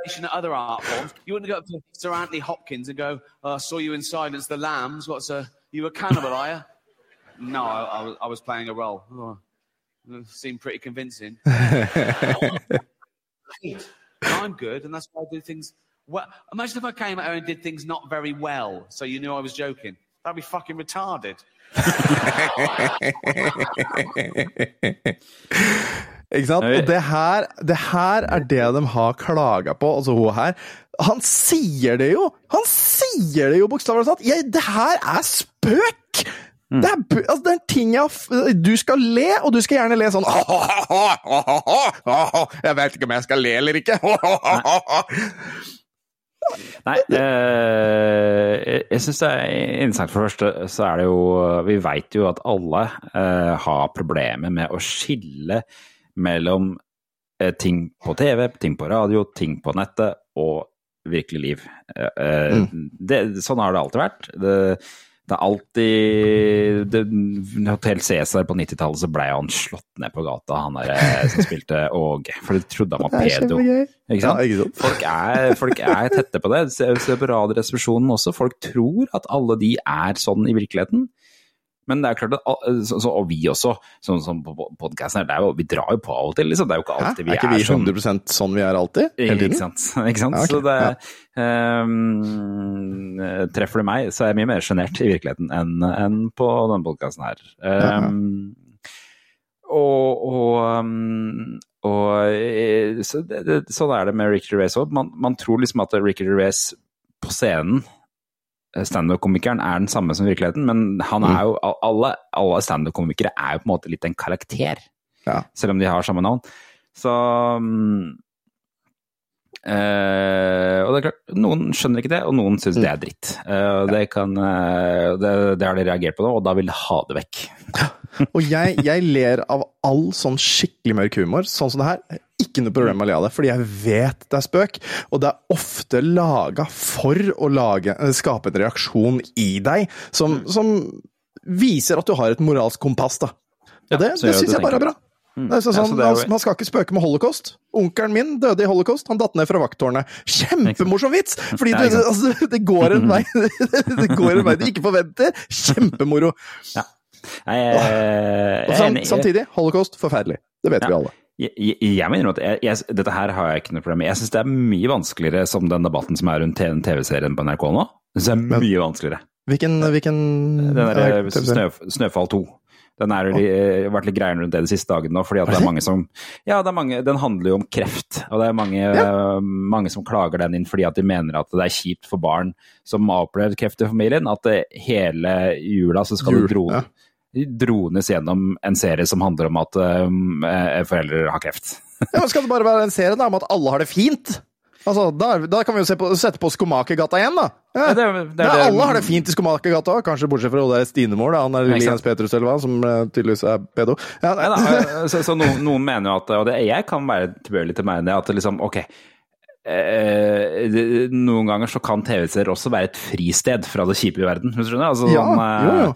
[SPEAKER 4] At other art forms. You wouldn't go up to Sir Anthony Hopkins and go, oh, I saw you in Silence the Lambs. What's a, you a cannibal, are you? No, I, I, was, I was playing a role. Oh, seemed pretty convincing. *laughs* I'm good, and that's why I do things well. Imagine if I came out and did things not very well, so you knew I was joking. That'd be fucking retarded. *laughs* *laughs*
[SPEAKER 2] Ikke sant? Og det her, det her er det de har klaga på, altså hun her. Han sier det jo! Han sier det jo bokstavelig talt! Det her er spøk! Det, er, altså, det er ting jeg Du skal le, og du skal gjerne le sånn *laughs* Jeg vet ikke om jeg skal le eller ikke. *laughs*
[SPEAKER 1] Nei, eh, jeg- syns det er interessant. For det første så er det jo Vi veit jo at alle eh, har problemer med å skille mellom eh, ting på TV, ting på radio, ting på nettet og virkelig liv. Eh, eh, det, sånn har det alltid vært. Det, det er alltid det, Hotell Cæsar på 90-tallet så ble han slått ned på gata, han der som spilte Åge. For de trodde han var *laughs* pedo. Ikke sant?
[SPEAKER 2] Ja, ikke sant?
[SPEAKER 1] Folk er, folk er tette på det. Se, se på Radioresepsjonen også. Folk tror at alle de er sånn i virkeligheten. Men det er klart at, så, så, og vi også, sånn som på podkasten her, det er jo, vi drar jo på av og til, liksom. Det er jo ikke
[SPEAKER 2] Hæ?
[SPEAKER 1] alltid vi
[SPEAKER 2] Er sånn. Er ikke vi
[SPEAKER 1] sånn.
[SPEAKER 2] 100 sånn vi er alltid? Hele
[SPEAKER 1] Ikke sant. *laughs* Ikke sant?
[SPEAKER 2] Ja, okay.
[SPEAKER 1] Så det
[SPEAKER 2] Ja.
[SPEAKER 1] Um, Treffer du meg, så er jeg mye mer sjenert i virkeligheten enn enn på denne podkasten her. Ehm, og og, ehm, og eh, så det, det, Sånn er det med Ricky Race òg. Man, man tror liksom at Ricky Race på scenen Standup-komikeren er den samme som virkeligheten, men han er jo, alle, alle standup-komikere er jo på en måte litt en karakter
[SPEAKER 2] Ja.
[SPEAKER 1] selv om de har samme navn. Så mm, eh, Og det er klart, noen skjønner ikke det, og noen syns det er dritt. Uh, og det, kan, uh, det, det har de reagert på nå, og da vil de ha det vekk. *laughs*
[SPEAKER 2] Og jeg, jeg ler av all sånn skikkelig mørk humor, sånn som det her. Ikke noe problem med å le av det, fordi jeg vet det er spøk. Og det er ofte laga for å lage, eh, skape en reaksjon i deg som, som viser at du har et moralsk kompass. da. Og
[SPEAKER 1] Ja,
[SPEAKER 2] det,
[SPEAKER 1] så
[SPEAKER 2] det syns jeg bare er bra. Det er sånn,
[SPEAKER 1] Ja, så det jo-
[SPEAKER 2] man, man skal ikke spøke med holocaust. Onkelen min døde i holocaust. Han datt ned fra vakttårnet. Kjempemorsom vits! Fordi du, altså, det går en *laughs* vei Det går en vei du ikke forventer. Kjempemoro.
[SPEAKER 1] Ja. Nei, jeg, jeg er
[SPEAKER 2] samtidig, holocaust, forferdelig. Det vet
[SPEAKER 1] Ja.
[SPEAKER 2] vi alle.
[SPEAKER 1] Jeg, jeg, mener at jeg, dette her har jeg ikke noe problem med. Jeg syns det er mye vanskeligere som den debatten som er rundt TV- TV-serien på NRK nå. Det er mye vanskeligere.
[SPEAKER 2] Hvilken, hvilken
[SPEAKER 1] Den der
[SPEAKER 2] eh,
[SPEAKER 1] eh, snø, Snøfall 2. Den har eh, vært litt greier rundt det de siste dagene nå, fordi at det er mange som Ja, det er mange, den handler jo om kreft, og det er mange, eh, mange som klager den inn fordi at de mener at det er kjipt for barn som har opplevd kreft i familien, at det, hele jula så skal
[SPEAKER 2] Jul,
[SPEAKER 1] det dro,
[SPEAKER 2] ja.
[SPEAKER 1] drones gjennom en serie som handler om at eh, foreldre har kreft.
[SPEAKER 2] Ja, men Skal det bare være en serie da, om at alle har det fint? Altså, Da, da kan vi jo se på, sette på Skomakergata igjen, da. Ja.
[SPEAKER 1] Ja, det det, det
[SPEAKER 2] Ja, alle har det fint i Skomakergata òg, kanskje bortsett fra det der Stinemor. Han er lille. Jens Petrus eller hva, som eh, tydeligvis er pedo.
[SPEAKER 1] Da, *laughs* eh, så, så noen, noen mener jo at Og det, jeg kan være tilbøyelig til å mene at liksom Ok, eh, det- noen ganger så kan TV-serier også være et fristed fra det kjipe i verden. Hvis du skjønner? Altså,
[SPEAKER 2] Ja,
[SPEAKER 1] sånn, eh,
[SPEAKER 2] jo, jo.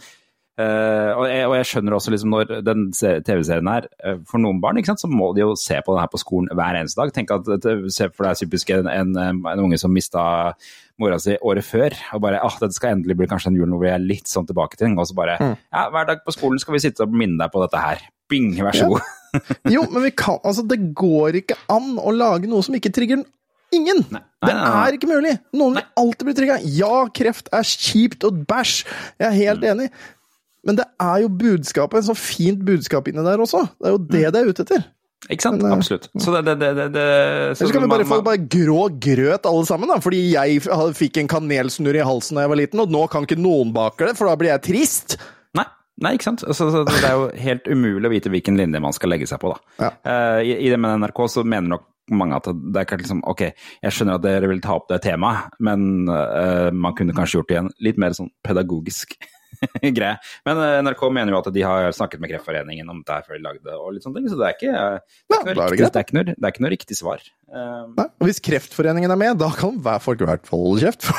[SPEAKER 1] Eh, og, jeg, og jeg skjønner også liksom når den TV-serien her, uh, for noen barn, ikke sant, så må de jo se på den her på skolen hver eneste dag. Tenk at det, Se for deg typisk en, en, en unge som mista mora si året før, og bare ah, dette skal endelig bli kanskje en jul hvor vi er litt sånn tilbake til den. Og så bare
[SPEAKER 2] Mm.
[SPEAKER 1] ja, hver dag på skolen skal vi sitte og minne deg på dette her. Bing, vær så
[SPEAKER 2] Ja.
[SPEAKER 1] god. *laughs*
[SPEAKER 2] Jo, men vi kan Altså, det går ikke an å lage noe som ikke trigger ingen!
[SPEAKER 1] Nei,
[SPEAKER 2] Det
[SPEAKER 1] nei,
[SPEAKER 2] er ikke mulig! Noen vil alltid bli trigga. Ja, kreft er kjipt og bæsj, jeg er helt
[SPEAKER 1] Mm.
[SPEAKER 2] enig. Men det er jo budskapet, en så fint budskap inni der også. Det er jo
[SPEAKER 1] Mm.
[SPEAKER 2] det det er ute etter.
[SPEAKER 1] Ikke sant?
[SPEAKER 2] Men, eh,
[SPEAKER 1] Absolutt. Så det, det, det, det, det så
[SPEAKER 2] kan vi bare få bare grå grøt alle sammen, da. Fordi jeg fikk en kanelsnurr i halsen da jeg var liten, og nå kan ikke noen bake det, for da blir jeg trist.
[SPEAKER 1] Nei, nei, ikke sant. Så, så det er jo helt umulig å vite hvilken linje man skal legge seg på, da. Eh, I, I det med NRK så mener nok mange at det er ikke liksom Ok, jeg skjønner at dere vil ta opp det temaet, men uh, man kunne kanskje gjort det i en litt mer sånn pedagogisk *laughs* greie. Men eh, NRK mener jo at de har snakket med Kreftforeningen om dette før de lagde det, og litt sånne ting, så det er ikke, det er ikke, noe,
[SPEAKER 2] er
[SPEAKER 1] riktig, det er ikke, noe, det er ikke noe riktig svar. Um,
[SPEAKER 2] Nei, og hvis Kreftforeningen er med, da kan hver folk i hvert fall holde kjeft. *laughs*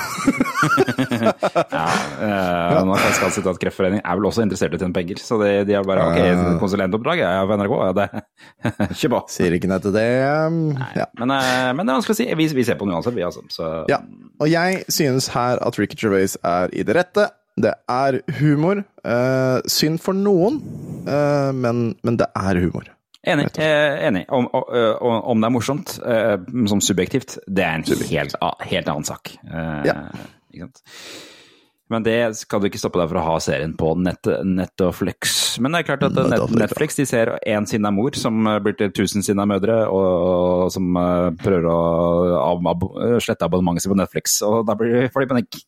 [SPEAKER 2] *laughs*
[SPEAKER 1] Ja, eh, nå kan jeg si at Kreftforeningen er vel også interessert i å tjene penger, så de, de har bare ok,
[SPEAKER 2] Ja.
[SPEAKER 1] konsulentoppdrag er på NRK, ja, det kjør på.
[SPEAKER 2] Sier ikke nei til det. um, Ja.
[SPEAKER 1] Men, øh, men det er vanskelig å si. Vi, vi ser på den uansett, vi altså. Så
[SPEAKER 2] ja. Og jeg synes her at Ricky Gervais er i det rette. Det er humor. Eh, synd for noen, eh, men, men det er humor.
[SPEAKER 1] enig. Eh, enig. Om, om, om- om det er morsomt, eh, som subjektivt, det er en helt, helt annen sak. Eh,
[SPEAKER 2] Ja.
[SPEAKER 1] Ikke sant? Men det skal du ikke stoppe deg for å ha serien på nett, Netflix. Men det er klart at net,
[SPEAKER 2] Netflix.
[SPEAKER 1] De ser én sinna mor som eh, blir til tusen sinna mødre, og, og som uh, prøver å av, ab, slette abonnementet sitt på Netflix, og da blir, får de panikk.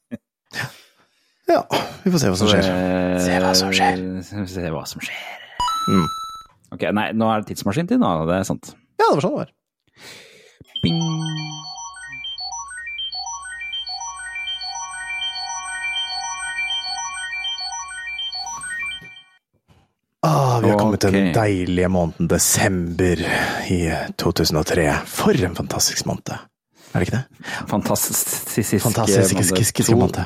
[SPEAKER 2] Ja, vi får se hva som skjer.
[SPEAKER 1] Se
[SPEAKER 2] hva som skjer.
[SPEAKER 1] Se hva som skjer.
[SPEAKER 2] Mm.
[SPEAKER 1] Ok, nei, nå er det tidsmaskintid, nå. Det er sant.
[SPEAKER 2] Ja, det var sånn det var.
[SPEAKER 1] Bing.
[SPEAKER 2] Ah, vi har kommet til den deilige måneden desember i 2003. For en fantastisk måned. Er det ikke det?
[SPEAKER 1] Fantastisk.
[SPEAKER 2] Fantastisk måned.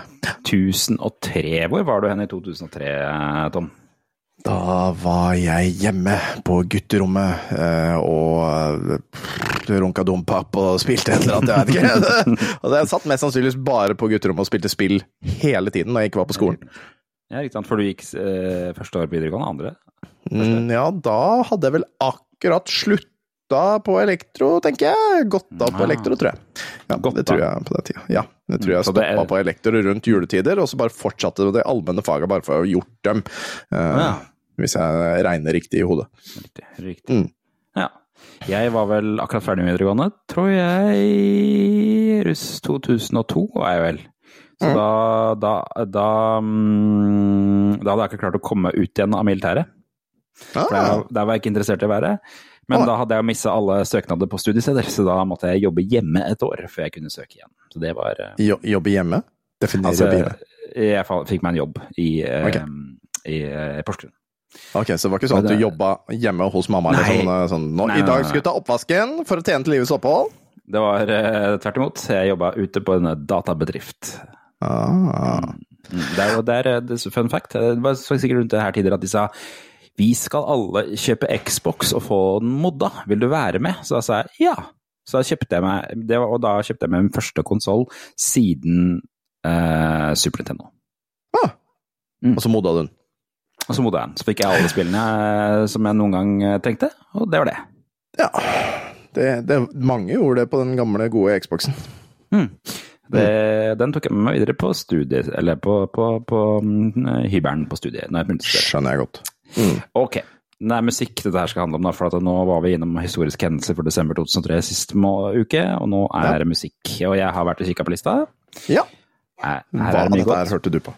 [SPEAKER 1] 2003. Hvor var du hen i 2003, Tom?
[SPEAKER 2] Da var jeg hjemme på gutterommet eh, og eh, runka dompap og spilte et eller annet, jeg vet ikke. *laughs* og jeg satt mest sannsynligvis bare på gutterommet og spilte spill hele tiden når jeg ikke var på skolen.
[SPEAKER 1] Ja, riktig sant, for du gikk eh, første år på videregående, andre?
[SPEAKER 2] Første. ja, da hadde jeg vel akkurat slutta på elektro, tenker jeg. Godta på
[SPEAKER 1] Ah.
[SPEAKER 2] elektro, tror jeg. Ja, det tror jeg på den tida. Ja, det tror jeg
[SPEAKER 1] stoppa er-
[SPEAKER 2] på elektro rundt juletider, og så bare fortsatte det allmenne faget bare for å ha gjort dem. Uh,
[SPEAKER 1] Ja.
[SPEAKER 2] Hvis jeg regner riktig i hodet.
[SPEAKER 1] Riktig. riktig.
[SPEAKER 2] Mm.
[SPEAKER 1] Ja. Jeg var vel akkurat ferdig med videregående, tror jeg. Russ 2002 var jeg vel. Så
[SPEAKER 2] Mm.
[SPEAKER 1] da, da, da, mm, da hadde jeg ikke klart å komme ut igjen av militæret. For der,
[SPEAKER 2] Ah,
[SPEAKER 1] der var jeg ikke interessert i å være. Men da hadde jeg missa alle søknader på studiesteder, så da måtte jeg jobbe hjemme et år før jeg kunne søke igjen. Så det var eh,
[SPEAKER 2] jo, jobbe hjemme? Definer
[SPEAKER 1] Altså,
[SPEAKER 2] jobbe hjemme.
[SPEAKER 1] jeg fikk meg en jobb i, okay.
[SPEAKER 2] Ok.
[SPEAKER 1] i eh, Porsgrunn.
[SPEAKER 2] Ok, Så det var ikke sånn at du jobba hjemme hos mamma? Eller
[SPEAKER 1] Nei.
[SPEAKER 2] sånn, eh, sånn nå,
[SPEAKER 1] Nei,
[SPEAKER 2] I
[SPEAKER 1] nei,
[SPEAKER 2] dag skal du ta oppvasken for å tjene til livets opphold?
[SPEAKER 1] Det var eh, tvert imot. Jeg jobba ute på en databedrift.
[SPEAKER 2] Ah.
[SPEAKER 1] Mm, Det er jo det er, eh, det er fun fact. Det var sikkert rundt det her tider at de sa vi skal alle kjøpe Xbox og få den modda, vil du være med? Så da sa jeg ja. Så da kjøpte jeg meg, det var, og da kjøpte jeg meg min første konsoll siden eh, Super Nintendo.
[SPEAKER 2] Ah.
[SPEAKER 1] Mm.
[SPEAKER 2] Og så modda du den.
[SPEAKER 1] Og så modda jeg den. Så fikk jeg alle spillene eh, som jeg noen gang eh, trengte, og det var det.
[SPEAKER 2] Ja. Det, det, mange gjorde det på den gamle, gode Xboxen.
[SPEAKER 1] Mm. Det, Den tok jeg med meg videre på studiet, eller på, på, på på hybelen på studiet.
[SPEAKER 2] Skjønner jeg godt. Mm.
[SPEAKER 1] Ok. Det er musikk dette her skal handle om, da, for at nå var vi innom historiske hendelser for desember 2003 sist uke, og nå er det musikk. Og jeg har vært og kikka på lista.
[SPEAKER 2] Ja.
[SPEAKER 1] Her,
[SPEAKER 2] Hva
[SPEAKER 1] her er
[SPEAKER 2] av
[SPEAKER 1] det mye
[SPEAKER 2] dette her hørte du på?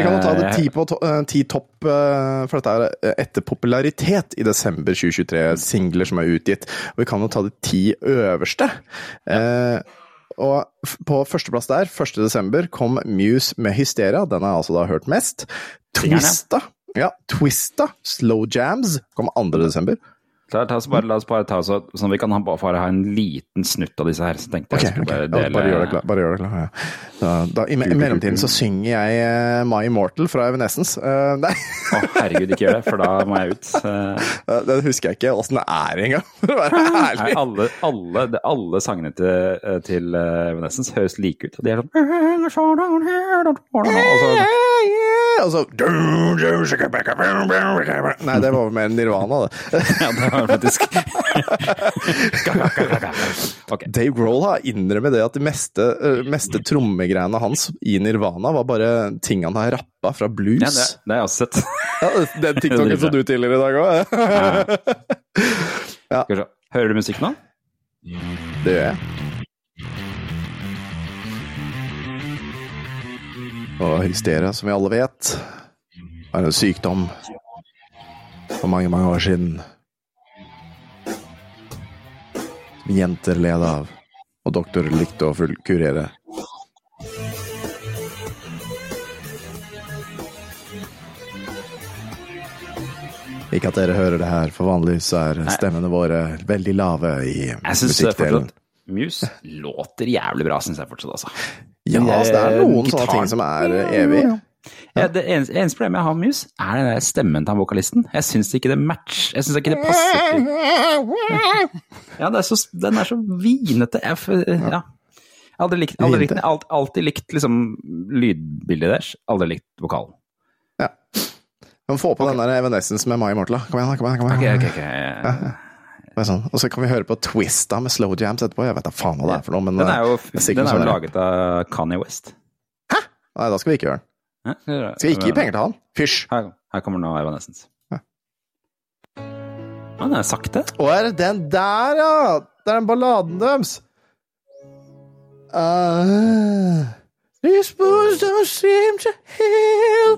[SPEAKER 2] Vi kan jo ta det
[SPEAKER 1] Eh,
[SPEAKER 2] ti, på to, eh, ti topp, eh, for dette er etter popularitet i desember 2023, singler som er utgitt. Og vi kan jo ta de ti øverste. Eh, og på førsteplass der, 1. desember, kom Muse med Hysteria. Den har jeg altså da hørt mest.
[SPEAKER 1] Ja.
[SPEAKER 2] Twista, ja, Twista, Slow Jams, kom 2. desember.
[SPEAKER 1] Ta, ta, så bare, la oss bare ta så, sånn vi kan ha, bare ha en liten snutt av disse her. Så tenkte jeg jeg
[SPEAKER 2] okay.
[SPEAKER 1] skulle
[SPEAKER 2] Ja,
[SPEAKER 1] bare
[SPEAKER 2] bare, gjør det klart. Bare gjør det klar. Ja. Da, da, I i mellomtiden så synger jeg uh, My Immortal fra Evanescence. Uh, *laughs* nei,
[SPEAKER 1] Å, herregud, ikke gjør det, for da må jeg ut. Uh,
[SPEAKER 2] den husker jeg ikke åssen det er engang, for å være
[SPEAKER 1] Nei, alle, alle, det, alle sangene til, til eh, Evanescence høres like ut. De er sånn så
[SPEAKER 2] Og så Nei, det var vel mer Nirvana, det. *laughs*
[SPEAKER 1] Ja, det var faktisk *laughs* okay.
[SPEAKER 2] Dave Grohl har innrømmet det at det meste, eh, meste trommegreiene hans i Nirvana var bare ting han har rappa fra blues.
[SPEAKER 1] Ja, det, det har jeg også sett.
[SPEAKER 2] Ja, den TikToken så du tidligere i dag òg.
[SPEAKER 1] ja. ja. Hører du musikk nå?
[SPEAKER 2] Det gjør jeg. Og hysteria, som vi alle vet, er en sykdom for mange, mange år siden. Jenter led av, og doktor likte å fullkurere. Ikke at dere hører det her, for vanligvis er stemmene våre veldig lave i musikkdelen.
[SPEAKER 1] Muse låter jævlig bra, syns jeg fortsatt, altså.
[SPEAKER 2] Ja, altså, det er noen sånne ting som er evig.
[SPEAKER 1] Ja, det eneste, eneste problemet jeg har med Muse, er den der stemmen til han vokalisten. Jeg syns ikke det match Jeg syns ikke det passer Ja, det er så, den er så vinete. Jeg, f- ja. Aldri likt, aldri likt, alt, alltid likt liksom lydbildet deres. Aldri likt vokalen.
[SPEAKER 2] Ja. må få på den der Evanescence med My Mortla. Kom igjen. Kom igjen, kom igjen.
[SPEAKER 1] Okay, okay, ok.
[SPEAKER 2] Det er sånn. Og så kan vi høre på Twista med slow jams etterpå. Jeg vet da faen hva det er for noe, men
[SPEAKER 1] Den er jo,
[SPEAKER 2] er
[SPEAKER 1] den er jo
[SPEAKER 2] sånn
[SPEAKER 1] laget av Kanye West.
[SPEAKER 2] Nei, da skal vi ikke gjøre den.
[SPEAKER 1] Ja,
[SPEAKER 2] Skal ikke gi penger til han. Fysj.
[SPEAKER 1] Her, her kommer nå Evanescence.
[SPEAKER 2] Ja.
[SPEAKER 1] Ja, den er sakte.
[SPEAKER 2] Å, er det den der, ja! Det er den balladen deres. Uh, These wounds don't seem to heal.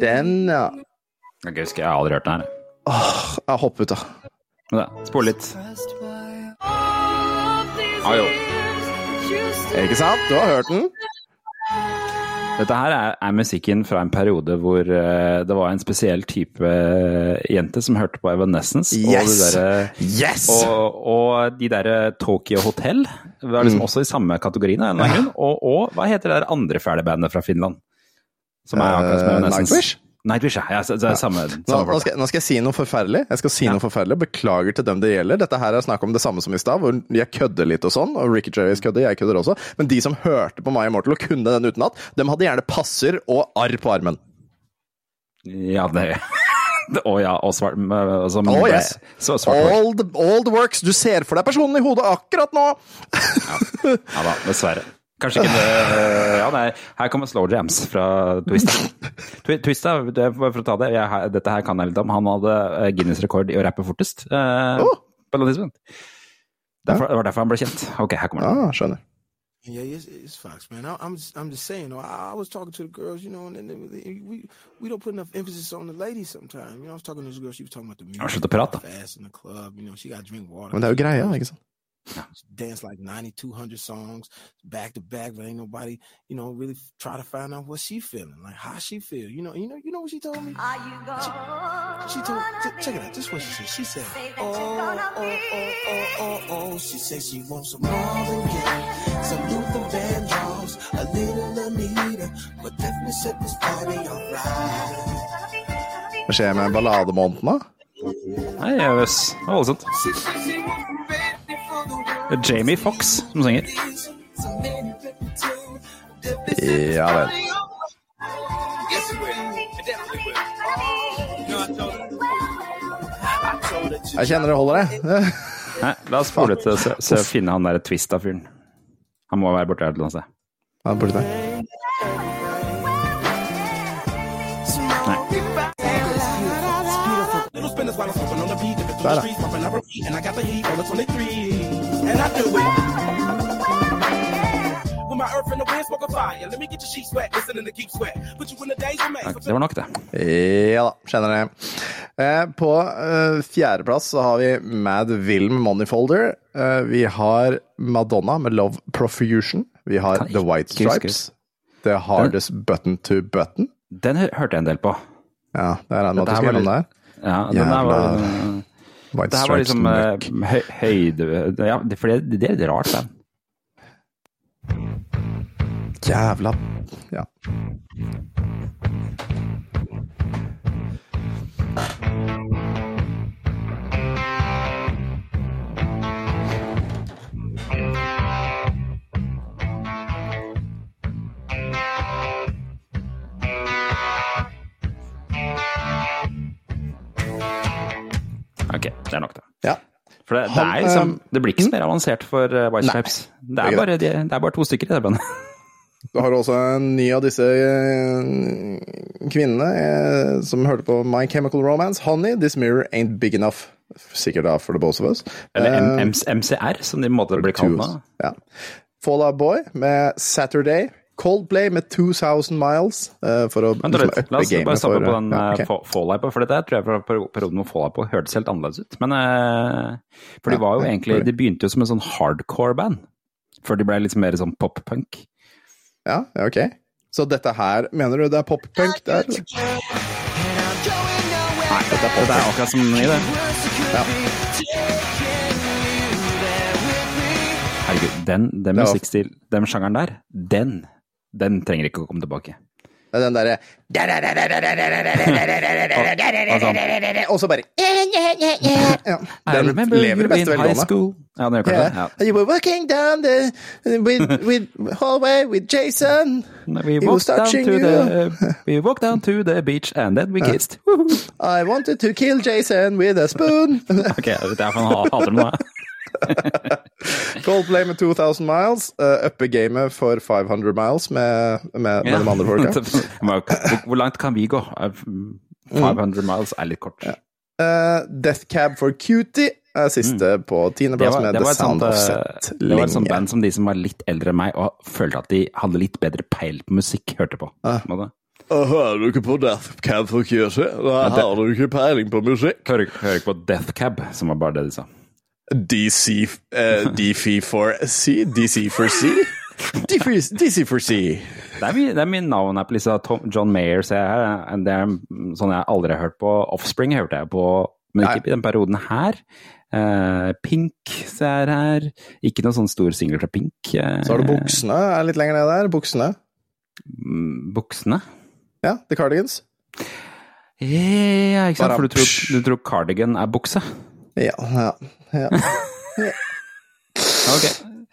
[SPEAKER 2] den, ja.
[SPEAKER 1] Jeg husker jeg har aldri hørt den her.
[SPEAKER 2] Åh, jeg hopper ut, da,
[SPEAKER 1] Spol litt. Ah, jo.
[SPEAKER 2] Ikke sant? Du har hørt den?
[SPEAKER 1] Dette her er, er musikken fra en periode hvor uh, det var en spesiell type eh, jente som hørte på Evanescence. Og,
[SPEAKER 2] Yes!
[SPEAKER 1] de der,
[SPEAKER 2] Yes!
[SPEAKER 1] og, og de derre Tokyo Hotel var liksom også i samme kategorien. grunn. Og, og hva heter det der andre fæle bandet fra Finland? Som er akkurat som
[SPEAKER 2] Eh,
[SPEAKER 1] Evanescence?
[SPEAKER 2] Nightwish?
[SPEAKER 1] Ja. ja så, det er samme, samme
[SPEAKER 2] nå,
[SPEAKER 1] nå,
[SPEAKER 2] skal, nå skal jeg si noe forferdelig. Jeg skal si
[SPEAKER 1] Ja.
[SPEAKER 2] noe forferdelig. Beklager til dem det gjelder. Dette her er snakk om det samme som i stad, hvor jeg kødder litt og sånn. Og Ricky Gervais kødder, jeg kødder også. Men de som hørte på My Immortal og kunne den utenat, dem hadde gjerne passer og arr på armen.
[SPEAKER 1] Ja, det *laughs* Å ja, og svart som,
[SPEAKER 2] Oh, yes.
[SPEAKER 1] Så svart.
[SPEAKER 2] All the, all the works. Du ser for deg personen i hodet akkurat nå!
[SPEAKER 1] Ja da, dessverre. Kanskje ikke det Ja, nei, her kommer Slow Jams fra Twista. Twista, det bare for å ta det, jeg, dette her kan jeg litt om. Han hadde eh, Guinness-rekord i å rappe fortest. eh,
[SPEAKER 2] Oh.
[SPEAKER 1] På et tidspunkt. Derfor, det var derfor han ble kjent. Ok, her kommer han
[SPEAKER 2] Ah, skjønner.
[SPEAKER 3] Yeah, it's, it's Fox, man. I, I'm just, I'm just saying. though, I, I was talking to the girls, you know, and, and, and we we don't put enough emphasis on the ladies sometimes. You know, I was talking to this girl. She was talking about the music, fast in the club. You know, she got to drink water.
[SPEAKER 2] Men det er jo greia, ikke sant?
[SPEAKER 3] She danced like 9,200 songs back to back, but ain't nobody, you know, really try to find out what she feeling, like how she feel. You know, you know, you know what she told me.
[SPEAKER 5] Are you gonna
[SPEAKER 3] She told, ch- check it out. This is what she said. She said,
[SPEAKER 5] Say
[SPEAKER 3] oh, oh, oh, oh, oh, oh. She said she wants some Marvin Gaye, some Luther Vandross, a little Anita, but definitely set this party alright.
[SPEAKER 2] Hva skjer med ballademåneden, da?
[SPEAKER 1] Nei, jøss. Det var voldsomt. Det er Jamie Fox som synger.
[SPEAKER 2] Ja vel. Jeg kjenner det holder, jeg. *laughs*
[SPEAKER 1] Nei, la oss spole til så, å finne han der Twista-fyren. Han må være borte her et eller annet sted.
[SPEAKER 2] Der.
[SPEAKER 3] Little spinners while I'm slipping on the beat, dipping through
[SPEAKER 2] Där
[SPEAKER 3] the
[SPEAKER 2] då.
[SPEAKER 3] streets, pumping up a beat, and I got the heat on the 23, and I do it. With my earth and the wind, smoke a fire. Let me get your sheets wet, listening to keep sweat. Put you in the days of May.
[SPEAKER 1] Takk, det var nok, det.
[SPEAKER 2] Ja da, kjenner det. Eh, på eh, fjerdeplass så har vi Mad Wilm Moneyfolder. Eh, vi har Madonna med Love Profusion. Vi har The White. Stripes. The Hardest Button to Button.
[SPEAKER 1] Den hørte jeg en del på.
[SPEAKER 2] Ja, det er en måte
[SPEAKER 1] Dette
[SPEAKER 2] å
[SPEAKER 1] her
[SPEAKER 2] skrive om det.
[SPEAKER 1] Ja, den der var,
[SPEAKER 2] Jævla White
[SPEAKER 1] det her var liksom
[SPEAKER 2] Muck.
[SPEAKER 1] høy, høyde... Ja, det, for det, det er et rart band.
[SPEAKER 2] Jævla Ja.
[SPEAKER 1] Ok, det er nok det.
[SPEAKER 2] ja.
[SPEAKER 1] For det, det, er liksom,
[SPEAKER 2] eh,
[SPEAKER 1] det blir ikke så mer avansert for eh, White Stripes. Det
[SPEAKER 2] er
[SPEAKER 1] bare, det, er bare to stykker i det bandet. *laughs*
[SPEAKER 2] Du har også en ny av disse eh, kvinnene eh, som hørte på My Chemical Romance. Honey, this mirror ain't big enough. Sikkert da for the both of us.
[SPEAKER 1] Eller
[SPEAKER 2] Eh,
[SPEAKER 1] MCR, som de måtte bli kalt nå.
[SPEAKER 2] Ja. Fall Out Boy med Saturday. Coldplay med 2000 Miles. Uh, for å
[SPEAKER 1] Men
[SPEAKER 2] liksom,
[SPEAKER 1] la
[SPEAKER 2] uppe
[SPEAKER 1] oss bare stoppe på den
[SPEAKER 2] ja,
[SPEAKER 1] okay.
[SPEAKER 2] ok.
[SPEAKER 1] Fall Out Boy, for dette tror jeg fra per- perioden hvor Fallout hørtes helt annerledes ut. Men uh, For de var jo
[SPEAKER 2] ja,
[SPEAKER 1] egentlig. De begynte jo som en sånn hardcore-band. Før de ble litt mer sånn pop-punk.
[SPEAKER 2] Ja, ja, ok. Så dette her, mener du det er pop-punk? der.
[SPEAKER 1] Nei, dette er, det er akkurat som i det.
[SPEAKER 2] Ja.
[SPEAKER 1] Herregud, den, den
[SPEAKER 2] Det
[SPEAKER 1] musikkstil, den sjangeren der, den, den trenger ikke å komme tilbake.
[SPEAKER 2] Det er Den derre Og så bare ja. Den lever i beste velgående.
[SPEAKER 1] school. Ja, den gjør kanskje det.
[SPEAKER 2] You were walking down the with, with hallway with Jason.
[SPEAKER 1] We walked, down to
[SPEAKER 2] you.
[SPEAKER 1] the, we walked down to the beach and then we kissed.
[SPEAKER 2] I wanted to kill Jason with a spoon. *laughs*
[SPEAKER 1] Ok, det er for han hater den nå. *laughs*
[SPEAKER 2] Coldplay med 2000 miles. Uh, Uppe gamet for 500 miles med, med, med de andre folka. *laughs*
[SPEAKER 1] hvor, langt kan vi gå? 500 miles er litt kort.
[SPEAKER 2] Uh, Death Cab for Cutie er siste på
[SPEAKER 1] Mm. Det
[SPEAKER 2] tiendeplass med
[SPEAKER 1] det,
[SPEAKER 2] The Sound
[SPEAKER 1] sånt,
[SPEAKER 2] of
[SPEAKER 1] eh,
[SPEAKER 2] Set.
[SPEAKER 1] det var et sånt band som de som var litt eldre enn meg og følte at de hadde litt bedre peil på musikk, hørte på.
[SPEAKER 2] Uh.
[SPEAKER 1] Må?
[SPEAKER 6] Hører du ikke på Death Cab for Cutie? Da har du ikke peiling på musikk.
[SPEAKER 1] Hører, hører ikke på Death Cab, som var bare det de sa.
[SPEAKER 2] DC uh, DC for C? DC for C? *laughs* DC, DC for C.
[SPEAKER 1] Det er, mye, det er mye navn her på lista. John Mayer ser jeg her. Det er sånn jeg aldri har hørt på. Offspring hørte jeg på, men ikke i den perioden her. Uh, Pink ser jeg her. Ikke noen sånn stor singel fra Pink. Eh,
[SPEAKER 2] Så har du buksene, er litt lenger ned der. Buksene.
[SPEAKER 1] mm, Buksene?
[SPEAKER 2] Ja, The Cardigans.
[SPEAKER 1] Ja, ikke sant? For du tror, du tror cardigan er bukse?
[SPEAKER 2] Ja, ja, ja. *laughs*
[SPEAKER 1] Ok.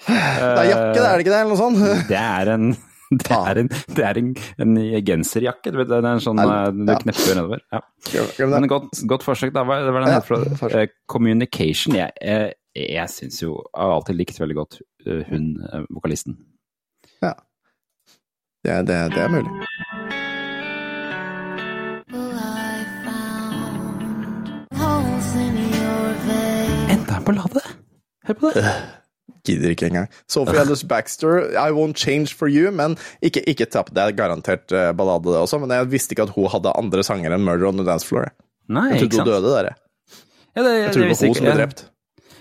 [SPEAKER 2] Det er jakke, det er det ikke det? Eller noe sånt?
[SPEAKER 1] Det er en *laughs* det er en, det er en, en genserjakke. Det er en sånn eh, du knepper nedover. Ja. Men godt, godt forsøk, da. Hva, hva er den
[SPEAKER 2] Ja,
[SPEAKER 1] for? Eh, Communication. Jeg, jeg, jeg syns jo Jeg har alltid likt veldig godt eh, hun eh, vokalisten.
[SPEAKER 2] Ja, det, det er mulig.
[SPEAKER 1] Enda en ballade! Hør på det!
[SPEAKER 2] Gidder ikke engang. Sophie Ellis Baxter, I Won't Change For You, men ikke, ikke tapp. Det er garantert eh, ballade, det også, men jeg visste ikke at hun hadde andre sanger enn Murder on the Dance Floor.
[SPEAKER 1] Nei,
[SPEAKER 2] Jeg trodde hun døde der, jeg.
[SPEAKER 1] Ja, det,
[SPEAKER 2] Jeg trodde det var hun som ble drept.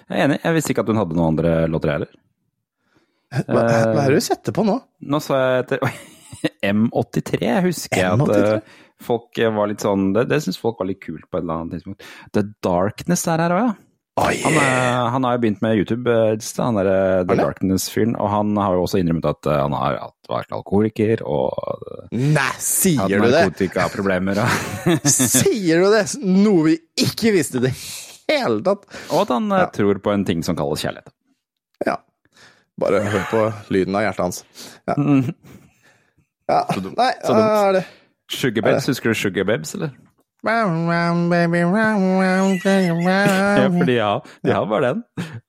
[SPEAKER 1] Jeg er enig. Jeg visste ikke at hun hadde noen andre låter heller.
[SPEAKER 2] Hva, hva er det du setter på nå?
[SPEAKER 1] Nå sa jeg etter *laughs* M83 husker jeg husker
[SPEAKER 2] M83?
[SPEAKER 1] at folk eh, var litt sånn Det, det syns folk var litt kult på et eller annet tidspunkt. The Darkness er her òg, ja.
[SPEAKER 2] Oi,
[SPEAKER 1] Han, er, han har jo begynt med YouTube, eh, han der eh, The Darkness-fyren. Og han har jo også innrømmet at eh, han har hatt- vært alkoholiker og eh,
[SPEAKER 2] Nei, sier du det?
[SPEAKER 1] narkotikaproblemer. Og, *laughs*
[SPEAKER 2] Sier du det? Noe vi ikke visste i det hele tatt.
[SPEAKER 1] og at han eh,
[SPEAKER 2] Ja.
[SPEAKER 1] tror på en ting som kalles kjærlighet.
[SPEAKER 2] Ja. Bare hør på lyden av hjertet hans. Ja.
[SPEAKER 1] Mm.
[SPEAKER 2] ja. Nei,
[SPEAKER 1] så dumt.
[SPEAKER 2] hva er det
[SPEAKER 1] Sugar Babes, husker du Sugar Babes, eller?
[SPEAKER 2] Round, round, baby, round, round, baby,
[SPEAKER 1] Ja, for de har, de har bare den.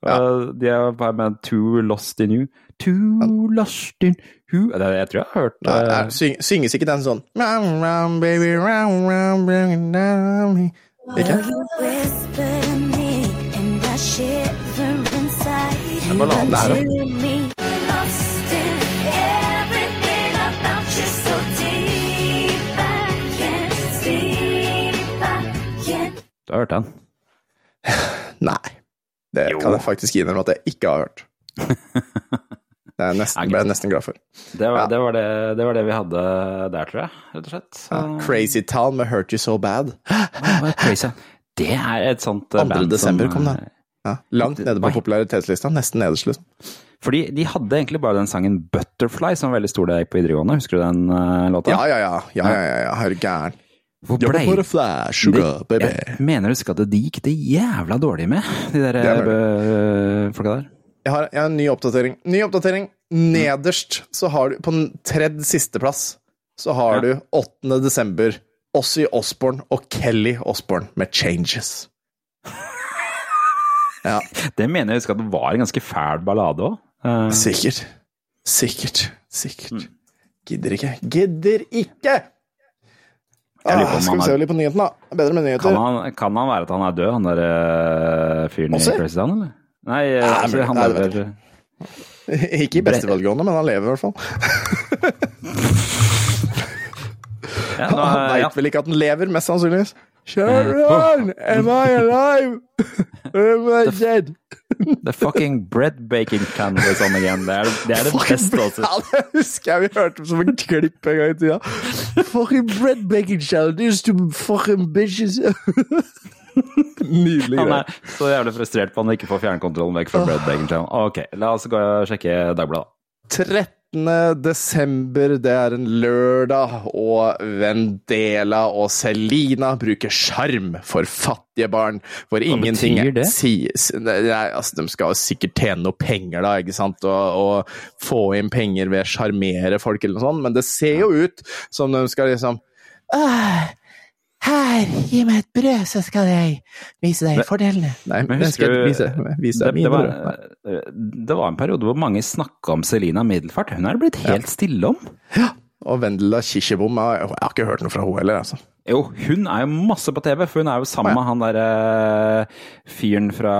[SPEAKER 1] Ja. de har bare med Too Lost in You. Too Lost in Who det, Jeg tror jeg har hørt
[SPEAKER 2] Nei,
[SPEAKER 1] eh,
[SPEAKER 2] nei, syng, synges ikke den sånn Ikke? Det er round, round, her Ikke?
[SPEAKER 1] har hørt den? *sighs*
[SPEAKER 2] Nei. Det
[SPEAKER 1] Jo.
[SPEAKER 2] kan jeg faktisk innrømme at jeg ikke har hørt. *laughs* Det er nesten, ble jeg nesten glad for.
[SPEAKER 1] Det var,
[SPEAKER 2] Ja.
[SPEAKER 1] det, var det, det var det vi hadde der, tror jeg. Rett og slett. Ja,
[SPEAKER 2] Crazy Town med Hurt You So Bad. *gasps*
[SPEAKER 1] Crazy? Det er et sånt eh,
[SPEAKER 2] 2.
[SPEAKER 1] band
[SPEAKER 2] desember
[SPEAKER 1] som
[SPEAKER 2] kom det. Ja, langt nede på popularitetslista. Nesten nederst, liksom.
[SPEAKER 1] Fordi de hadde egentlig bare den sangen 'Butterfly', som var veldig stor da jeg gikk på videregående. Husker du den eh, låta?
[SPEAKER 2] Ja, ja, ja. ja, ja, ja, ja. Du?
[SPEAKER 1] Hvor blei
[SPEAKER 2] sugar, baby.
[SPEAKER 1] Jeg mener å huske at de gikk det jævla dårlig med, de der
[SPEAKER 2] er
[SPEAKER 1] eh, folka der.
[SPEAKER 2] Jeg har, jeg har en ny oppdatering. Ny oppdatering. Nederst så har du, på den tredje siste plass, så har
[SPEAKER 1] Ja.
[SPEAKER 2] du 8. desember, Ossie Osborne og Kelly Osborne med 'Changes'. *laughs* Ja,
[SPEAKER 1] Det mener jeg å at det var en ganske fæl ballade òg.
[SPEAKER 2] sikkert. Sikkert. Sikkert.
[SPEAKER 1] Mm.
[SPEAKER 2] Gidder ikke. Gidder ikke!
[SPEAKER 1] På
[SPEAKER 2] Ah, skal vi se litt på nyhetene, da. Bedre med nyheter.
[SPEAKER 1] kan, han, kan han være at han er død, han der eh, fyren i Crazy Town, eller? Nei, eh,
[SPEAKER 2] Nei,
[SPEAKER 1] altså, han lever *laughs*
[SPEAKER 2] Ikke i beste velgående, men han lever i hvert fall. *laughs*
[SPEAKER 1] ja, *laughs* nå,
[SPEAKER 2] Han
[SPEAKER 1] veit ja.
[SPEAKER 2] vel ikke at han lever, mest sannsynligvis. Sharon, am I alive? Am I dead?
[SPEAKER 1] The fucking bread baking is on again. Det er det, er det beste også. *laughs*
[SPEAKER 2] Ja, det husker jeg vi hørte som en klipp en gang i tida. Fucking bread baking challenge, these fucking bitches. Nydelig
[SPEAKER 1] Han
[SPEAKER 2] greie.
[SPEAKER 1] er så jævlig frustrert på at han ikke får fjernkontrollen vekk fra bread baking channel. Ok, la oss gå og sjekke Dagbladet.
[SPEAKER 2] 13. desember, det er en lørdag, og Vendela og Selina bruker sjarm for fattige barn. For ingenting
[SPEAKER 1] betyr det?
[SPEAKER 2] sies Nei, altså, De skal sikkert tjene noe penger, da, ikke sant, og, og få inn penger ved å sjarmere folk, eller noe sånt, men det ser jo ut som de skal liksom «Åh, her, gi meg et brød, så skal jeg vise deg fordelene. Nei,
[SPEAKER 1] Men husker du-
[SPEAKER 2] vise, vise
[SPEAKER 1] Det, det, var, det var en periode hvor mange snakka om Selina Middelfart. Hun er det blitt helt stille om. Ja.
[SPEAKER 2] Og Vendela Kirsebom, jeg, har ikke hørt noe fra henne heller, altså.
[SPEAKER 1] Jo, hun er jo masse på TV, for hun er jo sammen med han derre fyren fra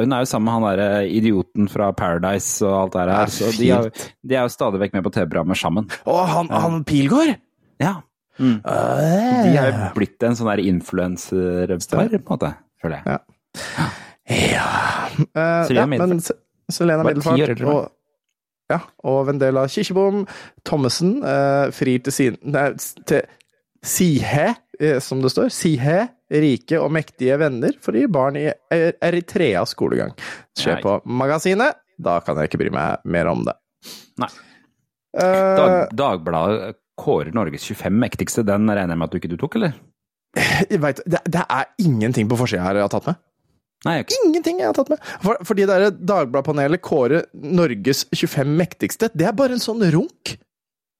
[SPEAKER 1] Hun er jo sammen med han derre idioten fra Paradise og alt det der. Så de er, de er jo stadig vekk med på TV-programmer sammen.
[SPEAKER 2] Å, han, han Pilgaard!
[SPEAKER 1] Ja. Mm. De er jo blitt en sånn der influenserpar, på en måte, føler jeg.
[SPEAKER 2] Ja. Ja, Uh,
[SPEAKER 1] Selena
[SPEAKER 2] ja men
[SPEAKER 1] Middelfart.
[SPEAKER 2] Selena Middelfart og, ja, og Vendela Kirkebom Thommessen, uh, frir til sin Nei, til Sihe, eh, som det står. Sihe, rike og mektige venner for å gi barn i Eritreas skolegang. Skjer på Magasinet. Da kan jeg ikke bry meg mer om det.
[SPEAKER 1] Nei.
[SPEAKER 2] Eh,
[SPEAKER 1] Dag, Dagbladet kårer Norges 25 mektigste. Den regner jeg med at du ikke du tok, eller?
[SPEAKER 2] jeg vet, det, det er ingenting på forsida her jeg har tatt med.
[SPEAKER 1] Nei, okay.
[SPEAKER 2] Ingenting jeg har tatt med. For, fordi det Dagbladpanelet kårer Norges 25 mektigste, det er bare en sånn runk.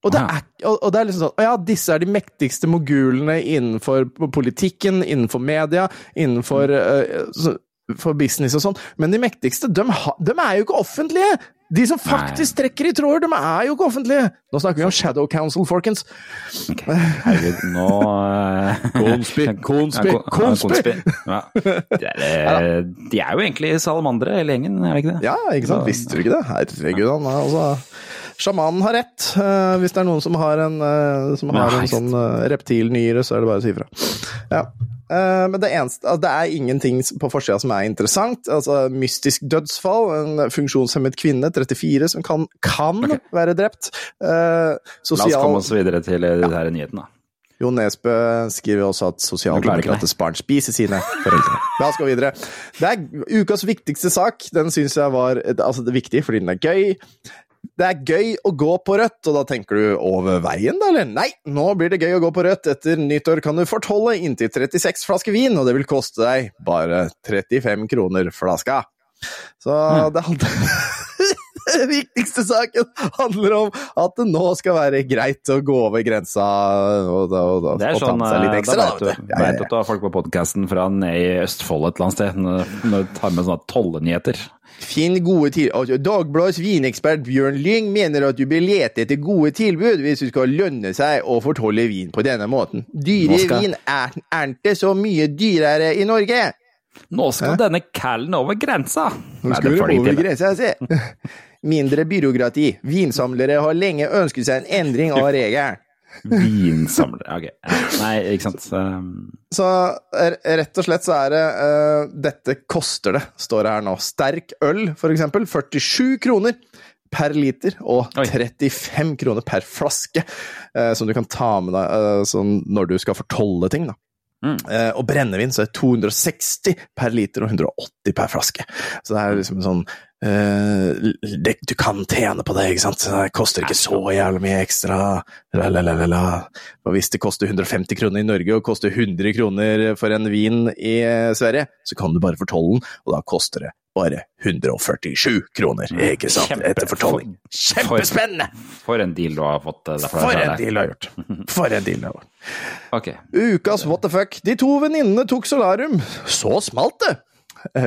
[SPEAKER 2] Og det, er, og, det er liksom sånn ja, disse er de mektigste mogulene innenfor politikken, innenfor media, innenfor uh, business og sånn. Men de mektigste, de, de er jo ikke offentlige! De som faktisk trekker i tråder, de er jo ikke offentlige! Nå snakker vi om Shadow Council, folkens.
[SPEAKER 1] Ok, Herregud, nå
[SPEAKER 2] Konspi, konspi, konspi.
[SPEAKER 1] Ja. *laughs* De, er, eh, de er jo egentlig salamandere, hele gjengen, er det ikke det?
[SPEAKER 2] Ja, ikke sant? Visste du ikke det? Herregud, han er altså Sjamanen har rett. Uh, hvis det er noen som har en, uh, som har en sånn uh, reptilnyre, så er det bare å si ifra. Ja. Eh, men det eneste altså, Det er ingenting på forsida som er interessant. Altså, mystisk dødsfall. En funksjonshemmet kvinne, 34, som kan, kan være drept. Sosial...
[SPEAKER 1] La oss komme oss videre til de her nyhetene.
[SPEAKER 2] Jo Nesbø skriver også at sosialdemokratisk barn spiser sine foreldre. *laughs* La oss gå videre. Det er ukas viktigste sak. Den syns jeg var altså, det er viktig fordi den er gøy. Det er gøy å gå på rødt, og da tenker du over veien, da, eller? Nei, nå blir det gøy å gå på rødt. Etter nyttår kan du fortolle inntil 36 flasker vin, og det vil koste deg bare 35 kroner flaska. Så det handler *laughs* Den viktigste saken handler om at det nå skal være greit å gå over grensa og, og, og,
[SPEAKER 1] Det er sånn,
[SPEAKER 2] seg litt
[SPEAKER 1] eh,
[SPEAKER 2] ekstra.
[SPEAKER 1] da
[SPEAKER 2] da,
[SPEAKER 1] vet du,
[SPEAKER 2] vet du. Ja, ja, ja.
[SPEAKER 1] at du har folk på podkasten fra nede i Østfold et eller annet sted, når du tar med sånne tollenyheter.
[SPEAKER 2] Finn gode tilbud. Altså, Dagbladets vinekspert Bjørn Lyng mener at du bør lete etter gode tilbud hvis du skal lønne seg å fortolle vin på denne måten. Dyre
[SPEAKER 1] skal-
[SPEAKER 2] vin er, er ikke så mye dyrere i Norge.
[SPEAKER 1] Nå skal denne callen over grensa!
[SPEAKER 2] Nå skal vi over grensa, se. *laughs* Mindre byråkrati. Vinsamlere har lenge ønsket seg en endring av *laughs* regelen.
[SPEAKER 1] Vinsamler Ok. Nei, ikke sant. Så, um,
[SPEAKER 2] Så rett og slett så er det uh, Dette koster det, står det her nå. Sterk øl, for eksempel, 47 kroner. per liter og
[SPEAKER 1] Oi.
[SPEAKER 2] 35 kroner per flaske, uh, som du kan ta med deg uh, når du skal fortolle ting. da.
[SPEAKER 1] Mm.
[SPEAKER 2] Eh, og brennevin så er det 260 per liter og 180 per flaske. Så det er liksom sånn eh, det, Du kan tjene på det, ikke sant? Det koster ikke så jævlig mye ekstra. La, la, la, la, la. Og hvis det koster 150 kroner i Norge og koster 100 kroner for en vin i eh, Sverige, så kan du bare fortolle den, og da koster det bare 147 kroner, ikke sant?
[SPEAKER 1] Kjempe-
[SPEAKER 2] Etter fortolling. Kjempespennende!
[SPEAKER 1] For en deal du har fått. eh, derfra.
[SPEAKER 2] For en deal du har gjort! *laughs* For en deal du har gjort.
[SPEAKER 1] okay.
[SPEAKER 2] Ukas what the fuck. De to venninnene tok solarium. Så smalt det!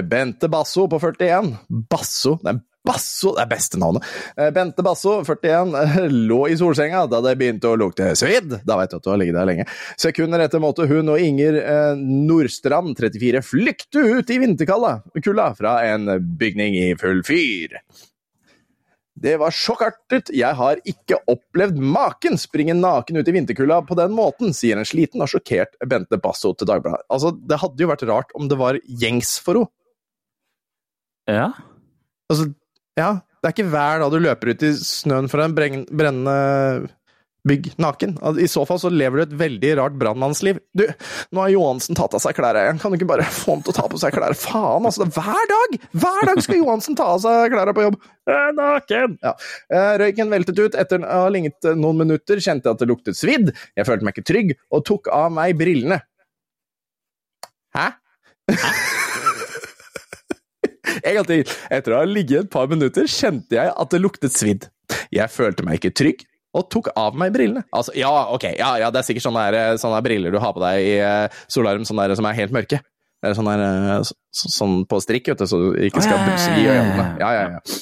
[SPEAKER 2] Bente Basso på 41. Basso Nei, Basso det er beste navnet. Eh, Bente Basso, 41, eh, *laughs* lå i solsenga da det begynte å lukte svidd. Da veit du at du har ligget der lenge. Sekunder etter måtte hun og Inger eh, Nordstrand, 34, flykte ut i vinterkulda fra en bygning i full fyr. Det var sjokkartet. Jeg har ikke opplevd maken springe naken ut i vinterkulda på den måten, sier en sliten og sjokkert Bente Basso til Dagbladet. Altså, det hadde jo vært rart om det var gjengs for henne.
[SPEAKER 1] Ja.
[SPEAKER 2] Altså, ja, det er ikke hver dag du løper ut i snøen fra en brennende bygg naken. I så fall så lever du et veldig rart brannmannsliv. Du, nå har Johansen tatt av seg klærne igjen, kan du ikke bare få ham til å ta på seg klær? Faen, altså, er hver dag! Hver dag skal Johansen ta av seg klærne på jobb! Naken! Ja. Eh, Røyken veltet ut. Etter å ha lignet noen minutter kjente jeg at det luktet svidd. Jeg følte meg ikke trygg, og tok av meg brillene. Hæ? En gang til. Etter å ha ligget et par minutter kjente jeg at det luktet svidd. Jeg følte meg ikke trygg, og tok av meg brillene. Altså, ja, ok, ja, ja, det er sikkert sånne, der, sånne der briller du har på deg i uh, solarium sånne der, som er helt mørke. Det er sånn, der, eh, så, sånn på strikk, vet du, så du ikke skal
[SPEAKER 1] busse ja.
[SPEAKER 2] øynene. Ja, ja, ja.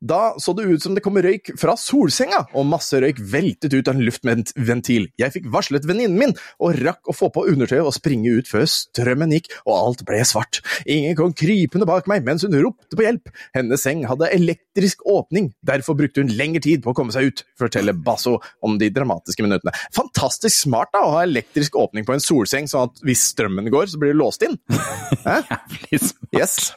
[SPEAKER 2] Da så det ut som det kom røyk fra solsenga, og masse røyk veltet ut av en luftventil. Jeg fikk varslet venninnen min, og rakk å få på undertøyet og springe ut før strømmen gikk og alt ble svart. Ingen kom krypende bak meg mens hun ropte på hjelp. Hennes seng hadde elektrisk åpning, derfor brukte hun lengre tid på å komme seg ut, forteller Basso om de dramatiske minuttene. Fantastisk smart da, å ha elektrisk åpning på en solseng, sånn at hvis strømmen går, så blir det låst inn. *laughs*
[SPEAKER 1] Jævlig smart.
[SPEAKER 2] Yes.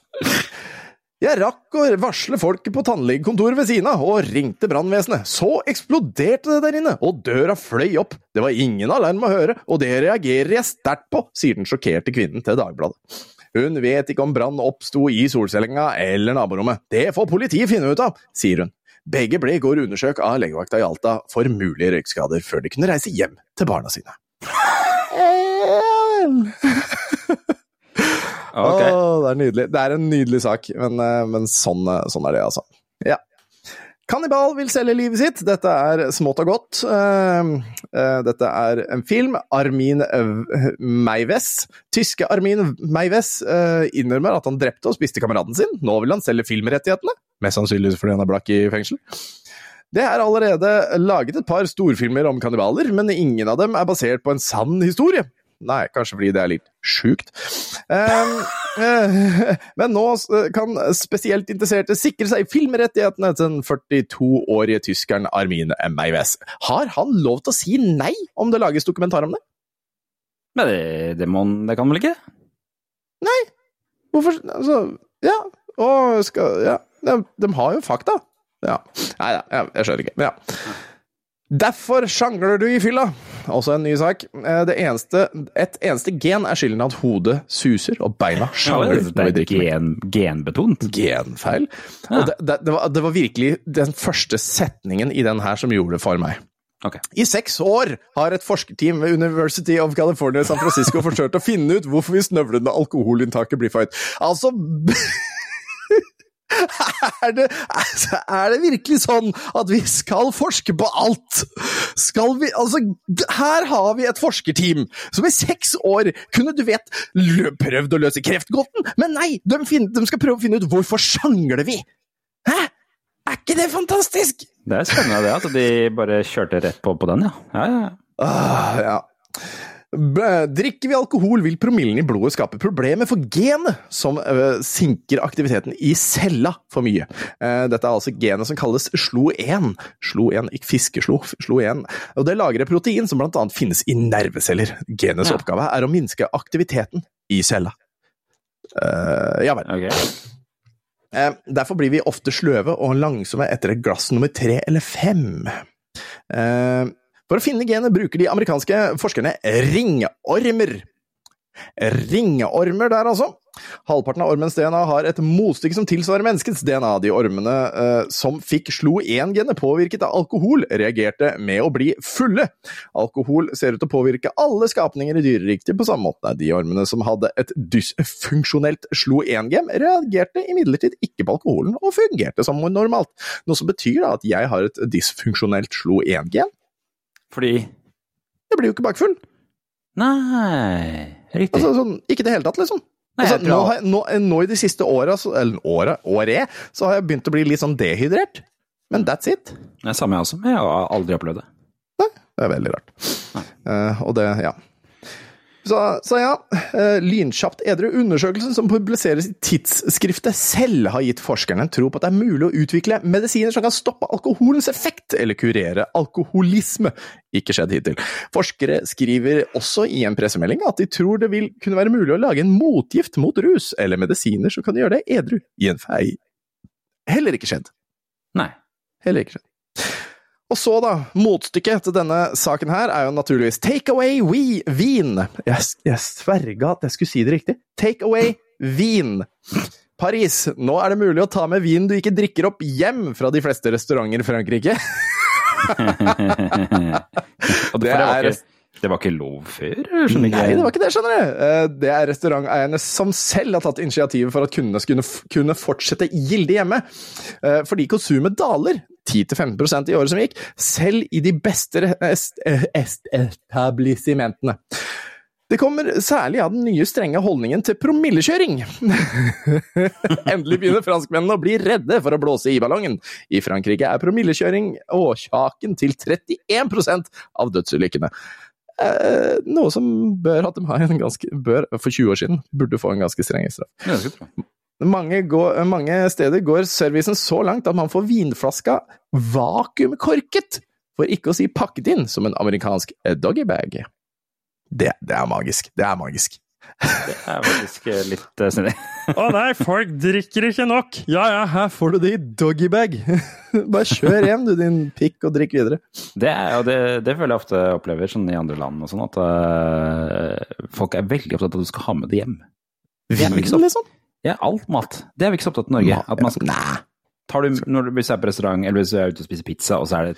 [SPEAKER 2] Jeg rakk å varsle folket på tannlegekontoret ved siden av, og ringte brannvesenet. Så eksploderte det der inne, og døra fløy opp. Det var ingen alarm å høre, og det reagerer jeg sterkt på, sier den sjokkerte kvinnen til Dagbladet. Hun vet ikke om brann oppsto i solcellenga eller naborommet. Det får politiet finne ut av, sier hun. Begge ble i går undersøkt av legevakta i Alta for mulige røykskader, før de kunne reise hjem til barna sine. *laughs* *laughs*
[SPEAKER 1] Ok.
[SPEAKER 2] Åh, det er nydelig. Det er en nydelig sak, men, eh, men sånn, eh, sånn er det, altså. Ja. Kannibal vil selge livet sitt. Dette er smått og godt. Eh, eh, Dette er en film. Armin Meiwes, tyske Armin Meiwes, innrømmer at han drepte og spiste kameraten sin. Nå vil han selge filmrettighetene. Mest sannsynligvis fordi han er blakk i fengsel. Det er allerede laget et par storfilmer om kannibaler, men ingen av dem er basert på en sann historie. Nei, kanskje fordi det er litt sjukt. Eh, *laughs* men nå eh, kan spesielt interesserte sikre seg filmrettighetene til den 42-årige tyskeren Armin Meiwes. Har han lov til å si nei om det lages dokumentar om det?
[SPEAKER 1] Men det, det, må, det kan han vel ikke?
[SPEAKER 2] Hvorfor Altså, ja. Og skal Ja. De, de har jo fakta. Ja. Nei da, jeg, jeg skjønner ikke. Men ja. Derfor sjangler du i fylla. Også en ny sak. Eh, Det eneste, et eneste gen er skylden at hodet suser og beina sjangler
[SPEAKER 1] det
[SPEAKER 2] når vi drikker
[SPEAKER 1] gen, genbetont.
[SPEAKER 2] Genfeil.
[SPEAKER 1] Ja.
[SPEAKER 2] Det, det, det, var, det var virkelig den første setningen i den her som gjorde det for meg.
[SPEAKER 1] Okay.
[SPEAKER 2] I seks år har et forskerteam ved University of California San Francisco forsøkt å finne ut hvorfor vi snøvlende alkoholinntaket blir for høyt. Altså *laughs* *laughs* er det, altså, er det virkelig sånn at vi skal forske på alt? Skal vi Altså, her har vi et forskerteam som i seks år kunne, du vet, prøvd å løse kreftgåten, men nei, de, finner, de skal prøve å finne ut hvorfor sjangler vi? Hæ? Er ikke det fantastisk?
[SPEAKER 1] Det er spennende det, at de bare kjørte rett på på den, ja. ja, ja. ja.
[SPEAKER 2] Ah, ja. Drikker vi alkohol, vil promillen i blodet skape problemer for genet, som sinker aktiviteten i cella for mye. Eh, dette er altså genet som kalles SLO1. SLO1, ikke fiskeslo, SLO1. Og det lagrer protein som blant annet finnes i nerveceller. Genets
[SPEAKER 1] Ja.
[SPEAKER 2] oppgave er å minske aktiviteten i cella. Uh, ja vel.
[SPEAKER 1] Ok.
[SPEAKER 2] Eh, derfor blir vi ofte sløve og langsomme etter et glass nummer tre eller fem. Eh, for å finne genet bruker de amerikanske forskerne ringormer. Ringeormer der, altså. Halvparten av ormens DNA har et motstykke som tilsvarer menneskets DNA. De ormene eh, som fikk slo 1-genet påvirket av alkohol, reagerte med å bli fulle. Alkohol ser ut til å påvirke alle skapninger i dyreriket på samme måte. De ormene som hadde et dysfunksjonelt slo 1-gen, reagerte imidlertid ikke på alkoholen, og fungerte som normalt. Noe som betyr da at jeg har et dysfunksjonelt slo 1-gen.
[SPEAKER 1] Fordi
[SPEAKER 2] Jeg blir jo ikke bakfull.
[SPEAKER 1] Nei Riktig.
[SPEAKER 2] Altså, sånn, ikke i det hele tatt, liksom.
[SPEAKER 1] Nei,
[SPEAKER 2] Altså, nå, har jeg, nå, nå i de siste åra, eller året, året, så har jeg begynt å bli litt sånn dehydrert. Men that's it.
[SPEAKER 1] Det er samme jeg også. Jeg har aldri opplevd det.
[SPEAKER 2] Nei, Det er veldig rart. Uh, og det, ja. Så, så ja, eh, lynkjapt edru. Undersøkelsen som publiseres i tidsskriftet selv, har gitt forskerne en tro på at det er mulig å utvikle medisiner som kan stoppe alkoholens effekt, eller kurere alkoholisme. Ikke skjedd hittil. Forskere skriver også i en pressemelding at de tror det vil kunne være mulig å lage en motgift mot rus, eller medisiner som kan gjøre det edru i en fei. Heller ikke skjedd.
[SPEAKER 1] Nei.
[SPEAKER 2] Heller ikke skjedd. Og så, da, motstykket til denne saken her er jo naturligvis Take away we vin. Jeg, jeg sverga at jeg skulle si det riktig. Take away vin. Paris, nå er det mulig å ta med vin du ikke drikker opp hjem fra de fleste restauranter i Frankrike. *laughs* *laughs*
[SPEAKER 1] Det,
[SPEAKER 2] er-
[SPEAKER 1] det var ikke lov før? skjønner ikke.
[SPEAKER 2] Nei, det var ikke det, skjønner du. Eh, Det er restauranteierne som selv har tatt initiativet for at kundene skulle kunne fortsette gildig hjemme. Eh, Fordi konsumet daler 10-15% i året som gikk, selv i de beste re- est- est- etablissementene. Det kommer særlig av den nye strenge holdningen til promillekjøring. *laughs* Endelig begynner franskmennene å bli redde for å blåse i ballongen. I Frankrike er promillekjøring årsaken til 31% av dødsulykkene. Eh, noe som bør har en ganske bør, For 20 år siden burde få en ganske streng straff.
[SPEAKER 1] Ja.
[SPEAKER 2] Mange, går, mange steder går servicen så langt at man får vinflaska vakuumkorket, for ikke å si pakket inn, som en amerikansk doggybag. Det, det er magisk. Det er magisk.
[SPEAKER 1] Det er faktisk eh, litt uh, snedig. *laughs*
[SPEAKER 7] Å nei, folk drikker ikke nok! Ja ja, her
[SPEAKER 2] Får du det i doggybag? *laughs* Bare kjør hjem, du, din pikk, og drikk videre.
[SPEAKER 1] Det, er, det, det føler jeg ofte opplever sånn i andre land og sånn, at uh, folk er veldig opptatt av at du skal ha med det hjem. Det vi ikke så,
[SPEAKER 2] liksom?
[SPEAKER 1] ja, alt mat. Det er vi ikke så opptatt av i Norge. At man skal,
[SPEAKER 2] Nei.
[SPEAKER 1] tar du, når du hvis du er på restaurant, eller hvis du er ute og spiser pizza, og så er det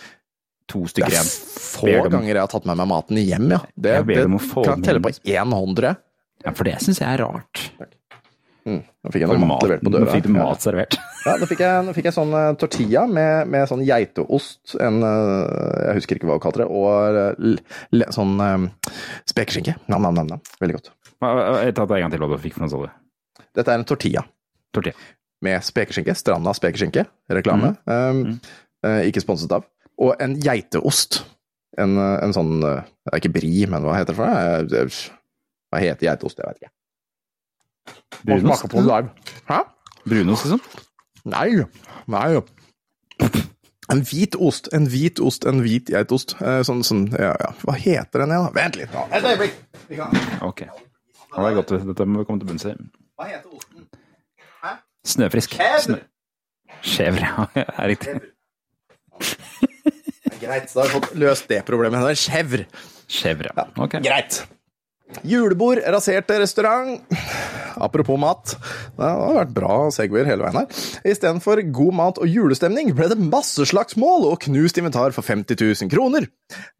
[SPEAKER 1] to
[SPEAKER 2] Det
[SPEAKER 1] stykker
[SPEAKER 2] er
[SPEAKER 1] igjen.
[SPEAKER 2] få
[SPEAKER 1] er få
[SPEAKER 2] ganger jeg har tatt med meg maten hjem, ja. Det,
[SPEAKER 1] Jeg
[SPEAKER 2] det kan jeg telle på én hånd, tror jeg.
[SPEAKER 1] Ja, for det syns jeg er rart.
[SPEAKER 2] Mm. Nå fikk jeg noe mat levert på
[SPEAKER 1] nå fikk du mat servert. *laughs*
[SPEAKER 2] Ja, nå fikk jeg, nå fikk jeg sånn eh, tortilla med, med sånn geiteost, en eh, Jeg husker ikke hva hun kalte det, og eh, le, sånn um, spekeskinke. Nam, nam, nam, nam. Veldig godt.
[SPEAKER 1] Jeg tar det en gang til hva du fikk for noe, sa du.
[SPEAKER 2] Dette er en tortilla
[SPEAKER 1] Tortilla.
[SPEAKER 2] med spekeskinke. Stranda spekeskinke. Reklame. Um, mm. ikke sponset av. Og en geiteost. En, en sånn ikke bri, men hva heter det for noe? Hva heter geitost? Jeg vet ikke.
[SPEAKER 1] Brunost?
[SPEAKER 2] på live. Hæ?
[SPEAKER 1] Brunost, liksom?
[SPEAKER 2] Nei. Nei. En hvit ost, en hvit ost, en hvit geitost. Eh, Sånn, sånn, ja, ja. Hva heter den igjen? da? Vent litt nå. Et øyeblikk.
[SPEAKER 1] Ok. Ja, det er godt. Dette må vi komme til bunns i.
[SPEAKER 2] Hva heter osten?
[SPEAKER 1] Snøfrisk. Snø. Skjever, ja. *laughs* Det er riktig.
[SPEAKER 2] Greit, da har vi fått løst det problemet. Skjevr. chèvre.
[SPEAKER 1] Ja. Ok.
[SPEAKER 2] Greit. Julebord, raserte restaurant. Apropos mat. Det har vært bra segwayer hele veien her. Istedenfor god mat og julestemning ble det masseslagsmål og knust inventar for 50 000 kroner.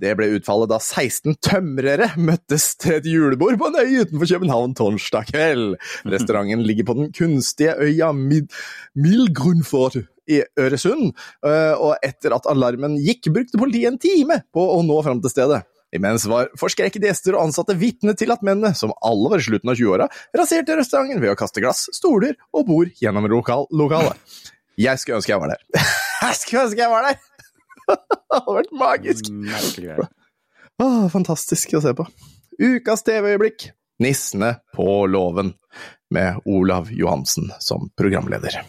[SPEAKER 2] Det ble utfallet da 16 tømrere møttes til et julebord på en øy utenfor København torsdag kveld. Restauranten ligger på den kunstige øya Mid Milgrunfort i Øresund, og etter at alarmen gikk, brukte politiet en time på å nå fram til stedet. Imens var forskrekkede gjester og ansatte vitne til at mennene, som alle var i slutten av 20-åra, raserte restauranten ved å kaste glass, stoler og bord gjennom lokal lokalet. Jeg skulle ønske jeg var der. *laughs* Jeg skulle ønske jeg var der! *laughs* Det hadde vært magisk.
[SPEAKER 1] Merkelig.
[SPEAKER 2] Åh, fantastisk å se på. Ukas TV-øyeblikk. Nissene på låven, med Olav Johansen som programleder.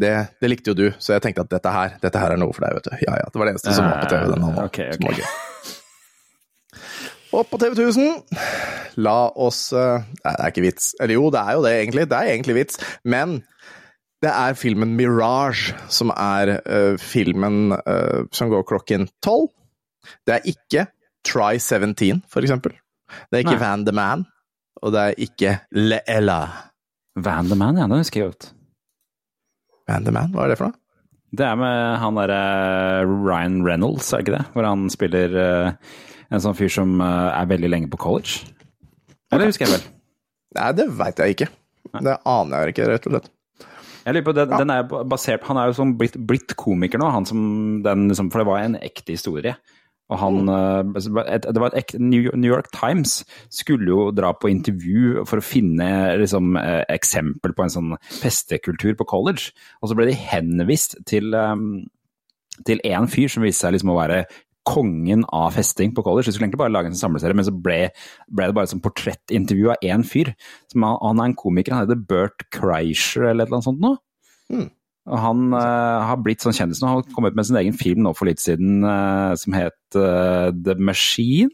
[SPEAKER 2] Det, det likte jo du, så jeg tenkte at dette her, dette her er noe for deg, vet du. Ja, ja, det var det eneste som var på TV den
[SPEAKER 1] Eh, Okay, ok.
[SPEAKER 2] Og på TV 1000 La oss eh, Nei, det er ikke vits. Eller jo, det er jo det, egentlig. Det er egentlig vits. Men Det er filmen Mirage, som er uh, filmen uh, som går klokken tolv. Det er ikke Try 17, for eksempel. Det er ikke
[SPEAKER 1] Nei.
[SPEAKER 2] Van the Man, og det er ikke Le Ella.
[SPEAKER 1] Van the Man, ja, den husker jeg godt.
[SPEAKER 2] Van the Man, hva er det for noe?
[SPEAKER 1] Det er med han derre Ryan Reynolds, er ikke det? Hvor han spiller eh, en sånn fyr som eh, er veldig lenge på college. Eller husker jeg vel?
[SPEAKER 2] Nei, det veit jeg ikke. Det aner jeg ikke, rett og slett.
[SPEAKER 1] Jeg lurer på, den, den er basert Han er jo sånn blitt, blitt komiker nå, han som den liksom For det var en ekte historie. Og han eh, Det var et ekte New York Times skulle jo dra på intervju for å finne liksom eh, eksempel på en sånn festekultur på college. Og så ble de henvist til til en fyr som viste seg liksom å være kongen av festing på college. Vi skulle egentlig bare lage en sånn samleserie, men så ble, ble det bare et sånn portrettintervju av én fyr. Som han, er en komiker, han heter Bert Kreischer eller et eller annet sånt nå. Og han uh, har blitt sånn kjendis nå. Han har kommet med sin egen film nå for litt siden uh, som het uh, The Machine.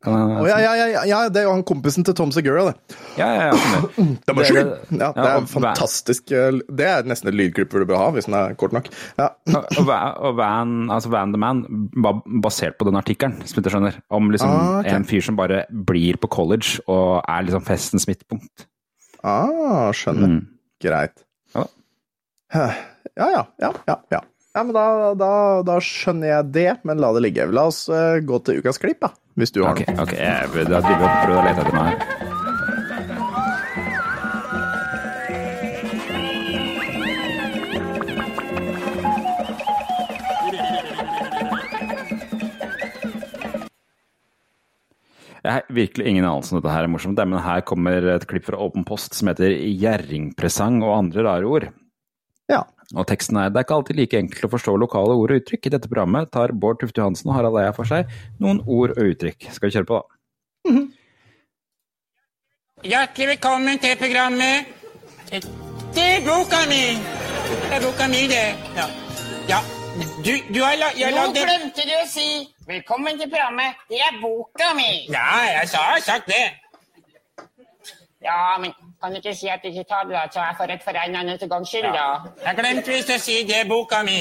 [SPEAKER 1] Kan jeg-
[SPEAKER 2] Å ja, ja, ja, ja, det er jo han kompisen til Tom Segura, det.
[SPEAKER 1] ja, ja, ja, *clears throat* det.
[SPEAKER 2] Det, var.
[SPEAKER 1] Det-
[SPEAKER 2] ja, det
[SPEAKER 1] ja,
[SPEAKER 2] er fantastisk eh, Det er nesten et lydklipp du bør ha, hvis den er kort nok. Ja.
[SPEAKER 1] Og, og Van, altså Van the Man var basert på den artikkelen, som du skjønner. Om liksom
[SPEAKER 2] Ah, okay.
[SPEAKER 1] en fyr som bare blir på college og er liksom festens midtpunkt.
[SPEAKER 2] Ah, skjønner.
[SPEAKER 1] Mm.
[SPEAKER 2] Greit.
[SPEAKER 1] Ja.
[SPEAKER 2] Ja, ja, ja, ja. Ja. men da, da, da skjønner jeg det, men la det ligge. La oss uh, gå til ukas klipp, da. Hvis du har
[SPEAKER 1] Ok,
[SPEAKER 2] noe.
[SPEAKER 1] ok, jeg, da driver vi og prøver å lete etter meg her. Jeg har virkelig ingen anelse om dette her er morsomt, men her kommer et klipp fra Åpen post som heter 'Gjerringpresang og andre rare ord'.
[SPEAKER 2] Ja.
[SPEAKER 1] Og teksten er Det er ikke alltid like enkelt å forstå lokale ord og uttrykk. I dette programmet tar Bård Tufte Johansen og Harald Eia for seg noen ord og uttrykk. Skal vi kjøre på, da?
[SPEAKER 8] Hjertelig velkommen til programmet. Det er boka mi! Det er boka mi, det. Ja. ja. Du, du har, la, jeg har
[SPEAKER 5] Nå
[SPEAKER 8] lagd
[SPEAKER 5] glemte du å si 'velkommen til programmet'. Det er boka mi.
[SPEAKER 8] Ja, jeg sa, jeg har sagt det.
[SPEAKER 5] Ja, men kan du ikke si at du ikke tar det, da, så jeg får rett for en annen gangs skyld, da?
[SPEAKER 8] Jeg glemte visst å si det i boka mi.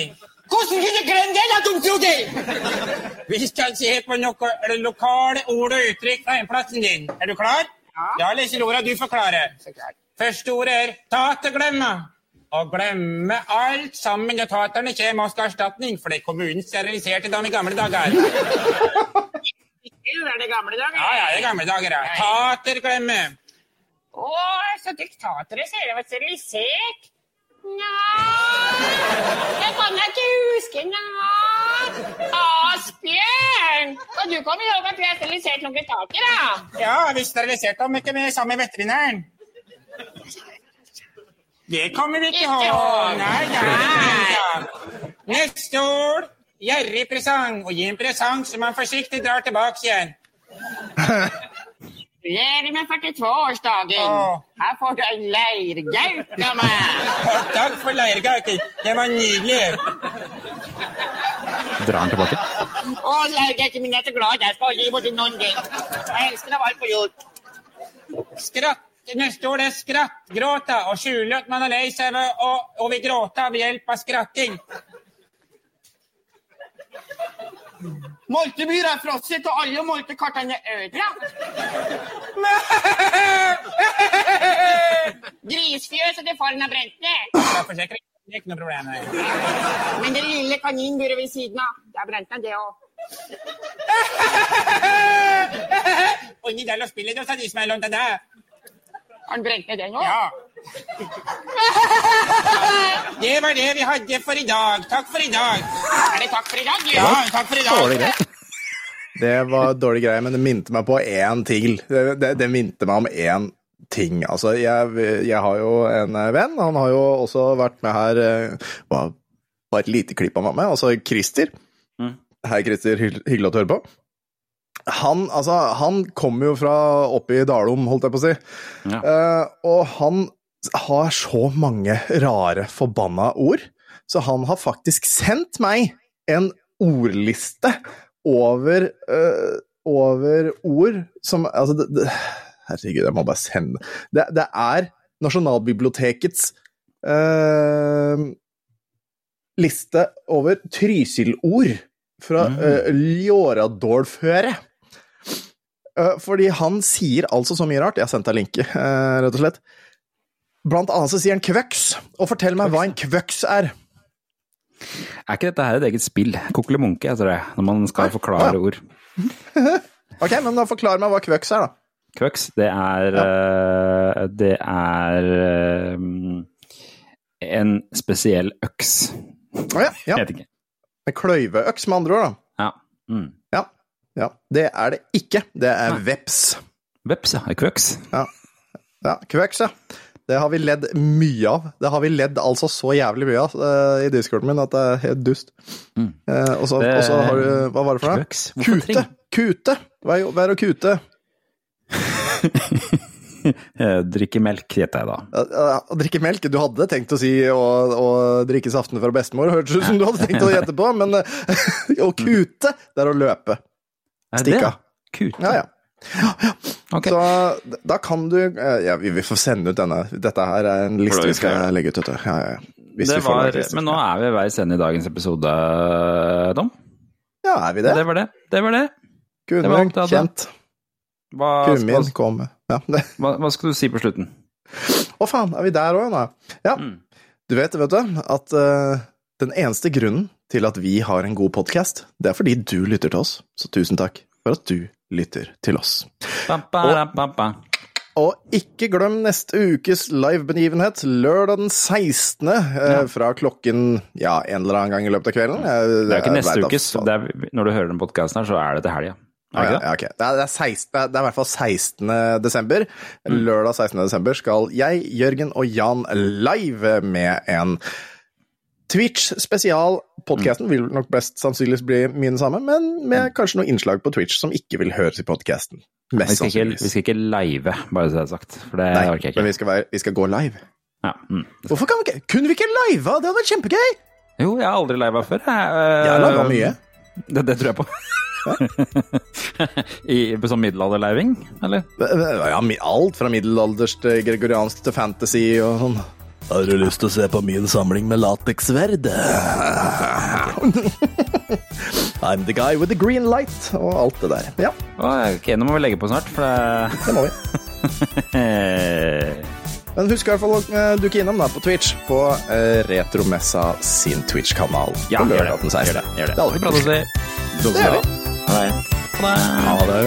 [SPEAKER 8] Hvordan kunne du glemme det, da, dumtroder? Vi skal se på noen lokale ord og uttrykk fra hjemplassen din. Er du klar?
[SPEAKER 5] Ja.
[SPEAKER 8] Ja, Lise Lora, du forklarer. Første ordet er ta til glemme. Å glemme alt sammen når taterne kommer og skal erstatning, for det kommunen steriliserte dem i gamle dager. *laughs*
[SPEAKER 5] Det er det gamle dager.
[SPEAKER 8] Ja, ja, det er gamle dager, ja. Tater glemme.
[SPEAKER 5] Å, så diktatere ser ut sterilisert. Nei Jeg kan ikke huske, nja. Asbjørn! Og du kommer ihåg at vi har sterilisert noen taker, da?
[SPEAKER 8] Ja, vi steriliserte dem ikke med sammen med veterinæren. Det kommer vi ikke ihåg. Nei, nei. Neste ord. Gjerrig presang. Og gi en presang så man forsiktig drar tilbake igjen. *laughs*
[SPEAKER 5] Gratulerer med 42-årsdagen. Her får du en leirgauk av meg.
[SPEAKER 8] Takk for leirgauken. Det var nydelig.
[SPEAKER 1] Drar han tilbake.
[SPEAKER 5] Å, leirgauken min er så glad. Jeg skal gi bort til noen gang. Jeg elsker deg alt på jord.
[SPEAKER 8] Skratt. Neste står er skratt. Gråta. Og skjule at man er lei seg og, og vil gråte ved hjelp av skratting.
[SPEAKER 5] Moltebyr er frosset, og alle moltekartene er ødelagt. *laughs* Grisfjøset til faren er brent ned.
[SPEAKER 8] Forsikring. Det er ikke noe problem.
[SPEAKER 5] Men det lille kaninburet ved siden av, det er brent ned, det òg.
[SPEAKER 8] Og inni der og spiller det, sa de som er lånt av deg.
[SPEAKER 5] Har den brent ned, den òg?
[SPEAKER 8] Ja. *laughs* Det var det vi hadde for i dag. Takk for i dag.
[SPEAKER 5] Er det takk for i dag?
[SPEAKER 8] Ja, takk for i dag.
[SPEAKER 1] Dårlig greit.
[SPEAKER 2] Det var dårlig greie, men det minte meg på én ting. Det, det, det minte meg om én ting. Altså, jeg, jeg har jo en venn, han har jo også vært med her eh, Bare bare et lite klipp han var med, altså Christer.
[SPEAKER 1] Mm.
[SPEAKER 2] Hei, Christer. Hyggelig å at du hører på. Han, altså, han kommer jo fra oppe i Dalom, holdt jeg på å si.
[SPEAKER 1] Ja.
[SPEAKER 2] Uh, og han har så mange rare, forbanna ord, så han har faktisk sendt meg en ordliste over, eh, over ord som Altså, det, det, herregud, jeg må bare sende det. Det er Nasjonalbibliotekets eh, liste over Trysil-ord fra
[SPEAKER 1] Mm.
[SPEAKER 2] eh, Ljåradålføre. Eh, fordi han sier altså så mye rart. Jeg har sendt deg linke, rett og slett. Blant annet så sier han kvøks. Og fortell meg hva en kvøks er.
[SPEAKER 1] Er ikke dette her et eget spill? Kokkelimunke heter det, når man skal forklare
[SPEAKER 2] Ja.
[SPEAKER 1] ord. *laughs*
[SPEAKER 2] Ok, men da forklar meg hva kvøks er, da.
[SPEAKER 1] Kvøks, det er eh, Det er eh, en spesiell øks.
[SPEAKER 2] Å ja, ja.
[SPEAKER 1] Jeg vet ikke.
[SPEAKER 2] En kløyveøks, med andre ord, da.
[SPEAKER 1] Ja. Mm.
[SPEAKER 2] Ja. ja. Det er det ikke. Det er veps.
[SPEAKER 1] Veps, ja. Kvøks.
[SPEAKER 2] Ja. ja, kvøks, ja. Det har vi ledd mye av. Det har vi ledd altså så jævlig mye av uh, i discorden min at det er helt dust.
[SPEAKER 1] Mm.
[SPEAKER 2] Uh, og så har du Hva var det for noe? Kute! Kute! Hva er, å kute? *laughs*
[SPEAKER 1] Eh, Drikke melk, gjetter jeg da.
[SPEAKER 2] Uh, drikke melk? Du hadde tenkt å si å, å drikke saftene fra bestemor, hørtes ut som du hadde tenkt å gjette på, men *laughs* å kute, det er å løpe.
[SPEAKER 1] Stikke
[SPEAKER 2] Stikk av.
[SPEAKER 1] Kute.
[SPEAKER 2] Ja, ja.
[SPEAKER 1] Ok.
[SPEAKER 2] Så da kan du eh, Ja, vi vi får sende ut denne. Dette her er en liste vi skal legge ut. Ja, ja, ja. Hvis
[SPEAKER 1] Det
[SPEAKER 2] vi får
[SPEAKER 1] var,
[SPEAKER 2] liste.
[SPEAKER 1] men nå er vi veis ende i dagens episode, Dom.
[SPEAKER 2] Ja, er vi det?
[SPEAKER 1] Det var det. Det var det. hadde.
[SPEAKER 2] kjent.
[SPEAKER 1] Hva,
[SPEAKER 2] Kummin
[SPEAKER 1] skal,
[SPEAKER 2] kom. Ja.
[SPEAKER 1] hva, hva skal du si på slutten?
[SPEAKER 2] Å faen, er vi der òg, nå? Ja.
[SPEAKER 1] Mm.
[SPEAKER 2] Du vet, vet du, at uh, den eneste grunnen til at vi har en god podkast, det er fordi du lytter til oss. Så tusen takk for at du lytter til oss.
[SPEAKER 1] Ba.
[SPEAKER 2] Og ikke glem neste ukes livebegivenhet, lørdag den 16. Ja. fra klokken ja, en eller annen gang i løpet av kvelden. Jeg-
[SPEAKER 1] Det er ikke neste ukes. er, når du hører den podkasten her, så er det til helga.
[SPEAKER 2] Ja,
[SPEAKER 1] det
[SPEAKER 2] ja, ja, ok. det, er, det, er 16, det det i hvert fall 16. desember. Lørdag 16. desember skal jeg, Jørgen og Jan live med en Twitch spesial. Podkasten vil nok best sannsynligvis bli mye den samme, men med kanskje noen innslag på Twitch som ikke vil høres i podkasten.
[SPEAKER 1] Vi skal, ikke, vi skal ikke live, bare så det er sagt. For det
[SPEAKER 2] Nei,
[SPEAKER 1] orker jeg
[SPEAKER 2] men vi skal, være, vi skal gå live.
[SPEAKER 1] Ja. Mm.
[SPEAKER 2] Hvorfor kan vi ikke Kunne vi ikke live? Det hadde vært kjempegøy!
[SPEAKER 1] Jo, jeg har aldri liva før. Jeg,
[SPEAKER 2] Jeg har laga mye.
[SPEAKER 1] Det, det tror jeg på. *laughs* I, sånn middelalderleiving, eller?
[SPEAKER 2] Ja, alt fra middelalderst gregoriansk til fantasy og sånn.
[SPEAKER 6] Har du lyst til å se på min samling med lateksverd?
[SPEAKER 2] I'm the guy with the green light og alt det der. Ja,
[SPEAKER 1] ok, nå må vi legge på snart, for det
[SPEAKER 2] det må vi. *laughs* Men husk i hvert fall å eh, dukke innom da på Twitch på eh, Retromessa sin Twitch-kanal.
[SPEAKER 1] Ja,
[SPEAKER 2] på
[SPEAKER 1] gjør
[SPEAKER 2] lørdag
[SPEAKER 1] det.
[SPEAKER 2] den 16.
[SPEAKER 1] Gjør det. Gjør det.
[SPEAKER 2] Det hadde
[SPEAKER 1] Vi
[SPEAKER 2] vært
[SPEAKER 1] prates
[SPEAKER 2] koselig.
[SPEAKER 1] i.
[SPEAKER 2] Det gjør vi.
[SPEAKER 1] Ha det.
[SPEAKER 2] Ha det.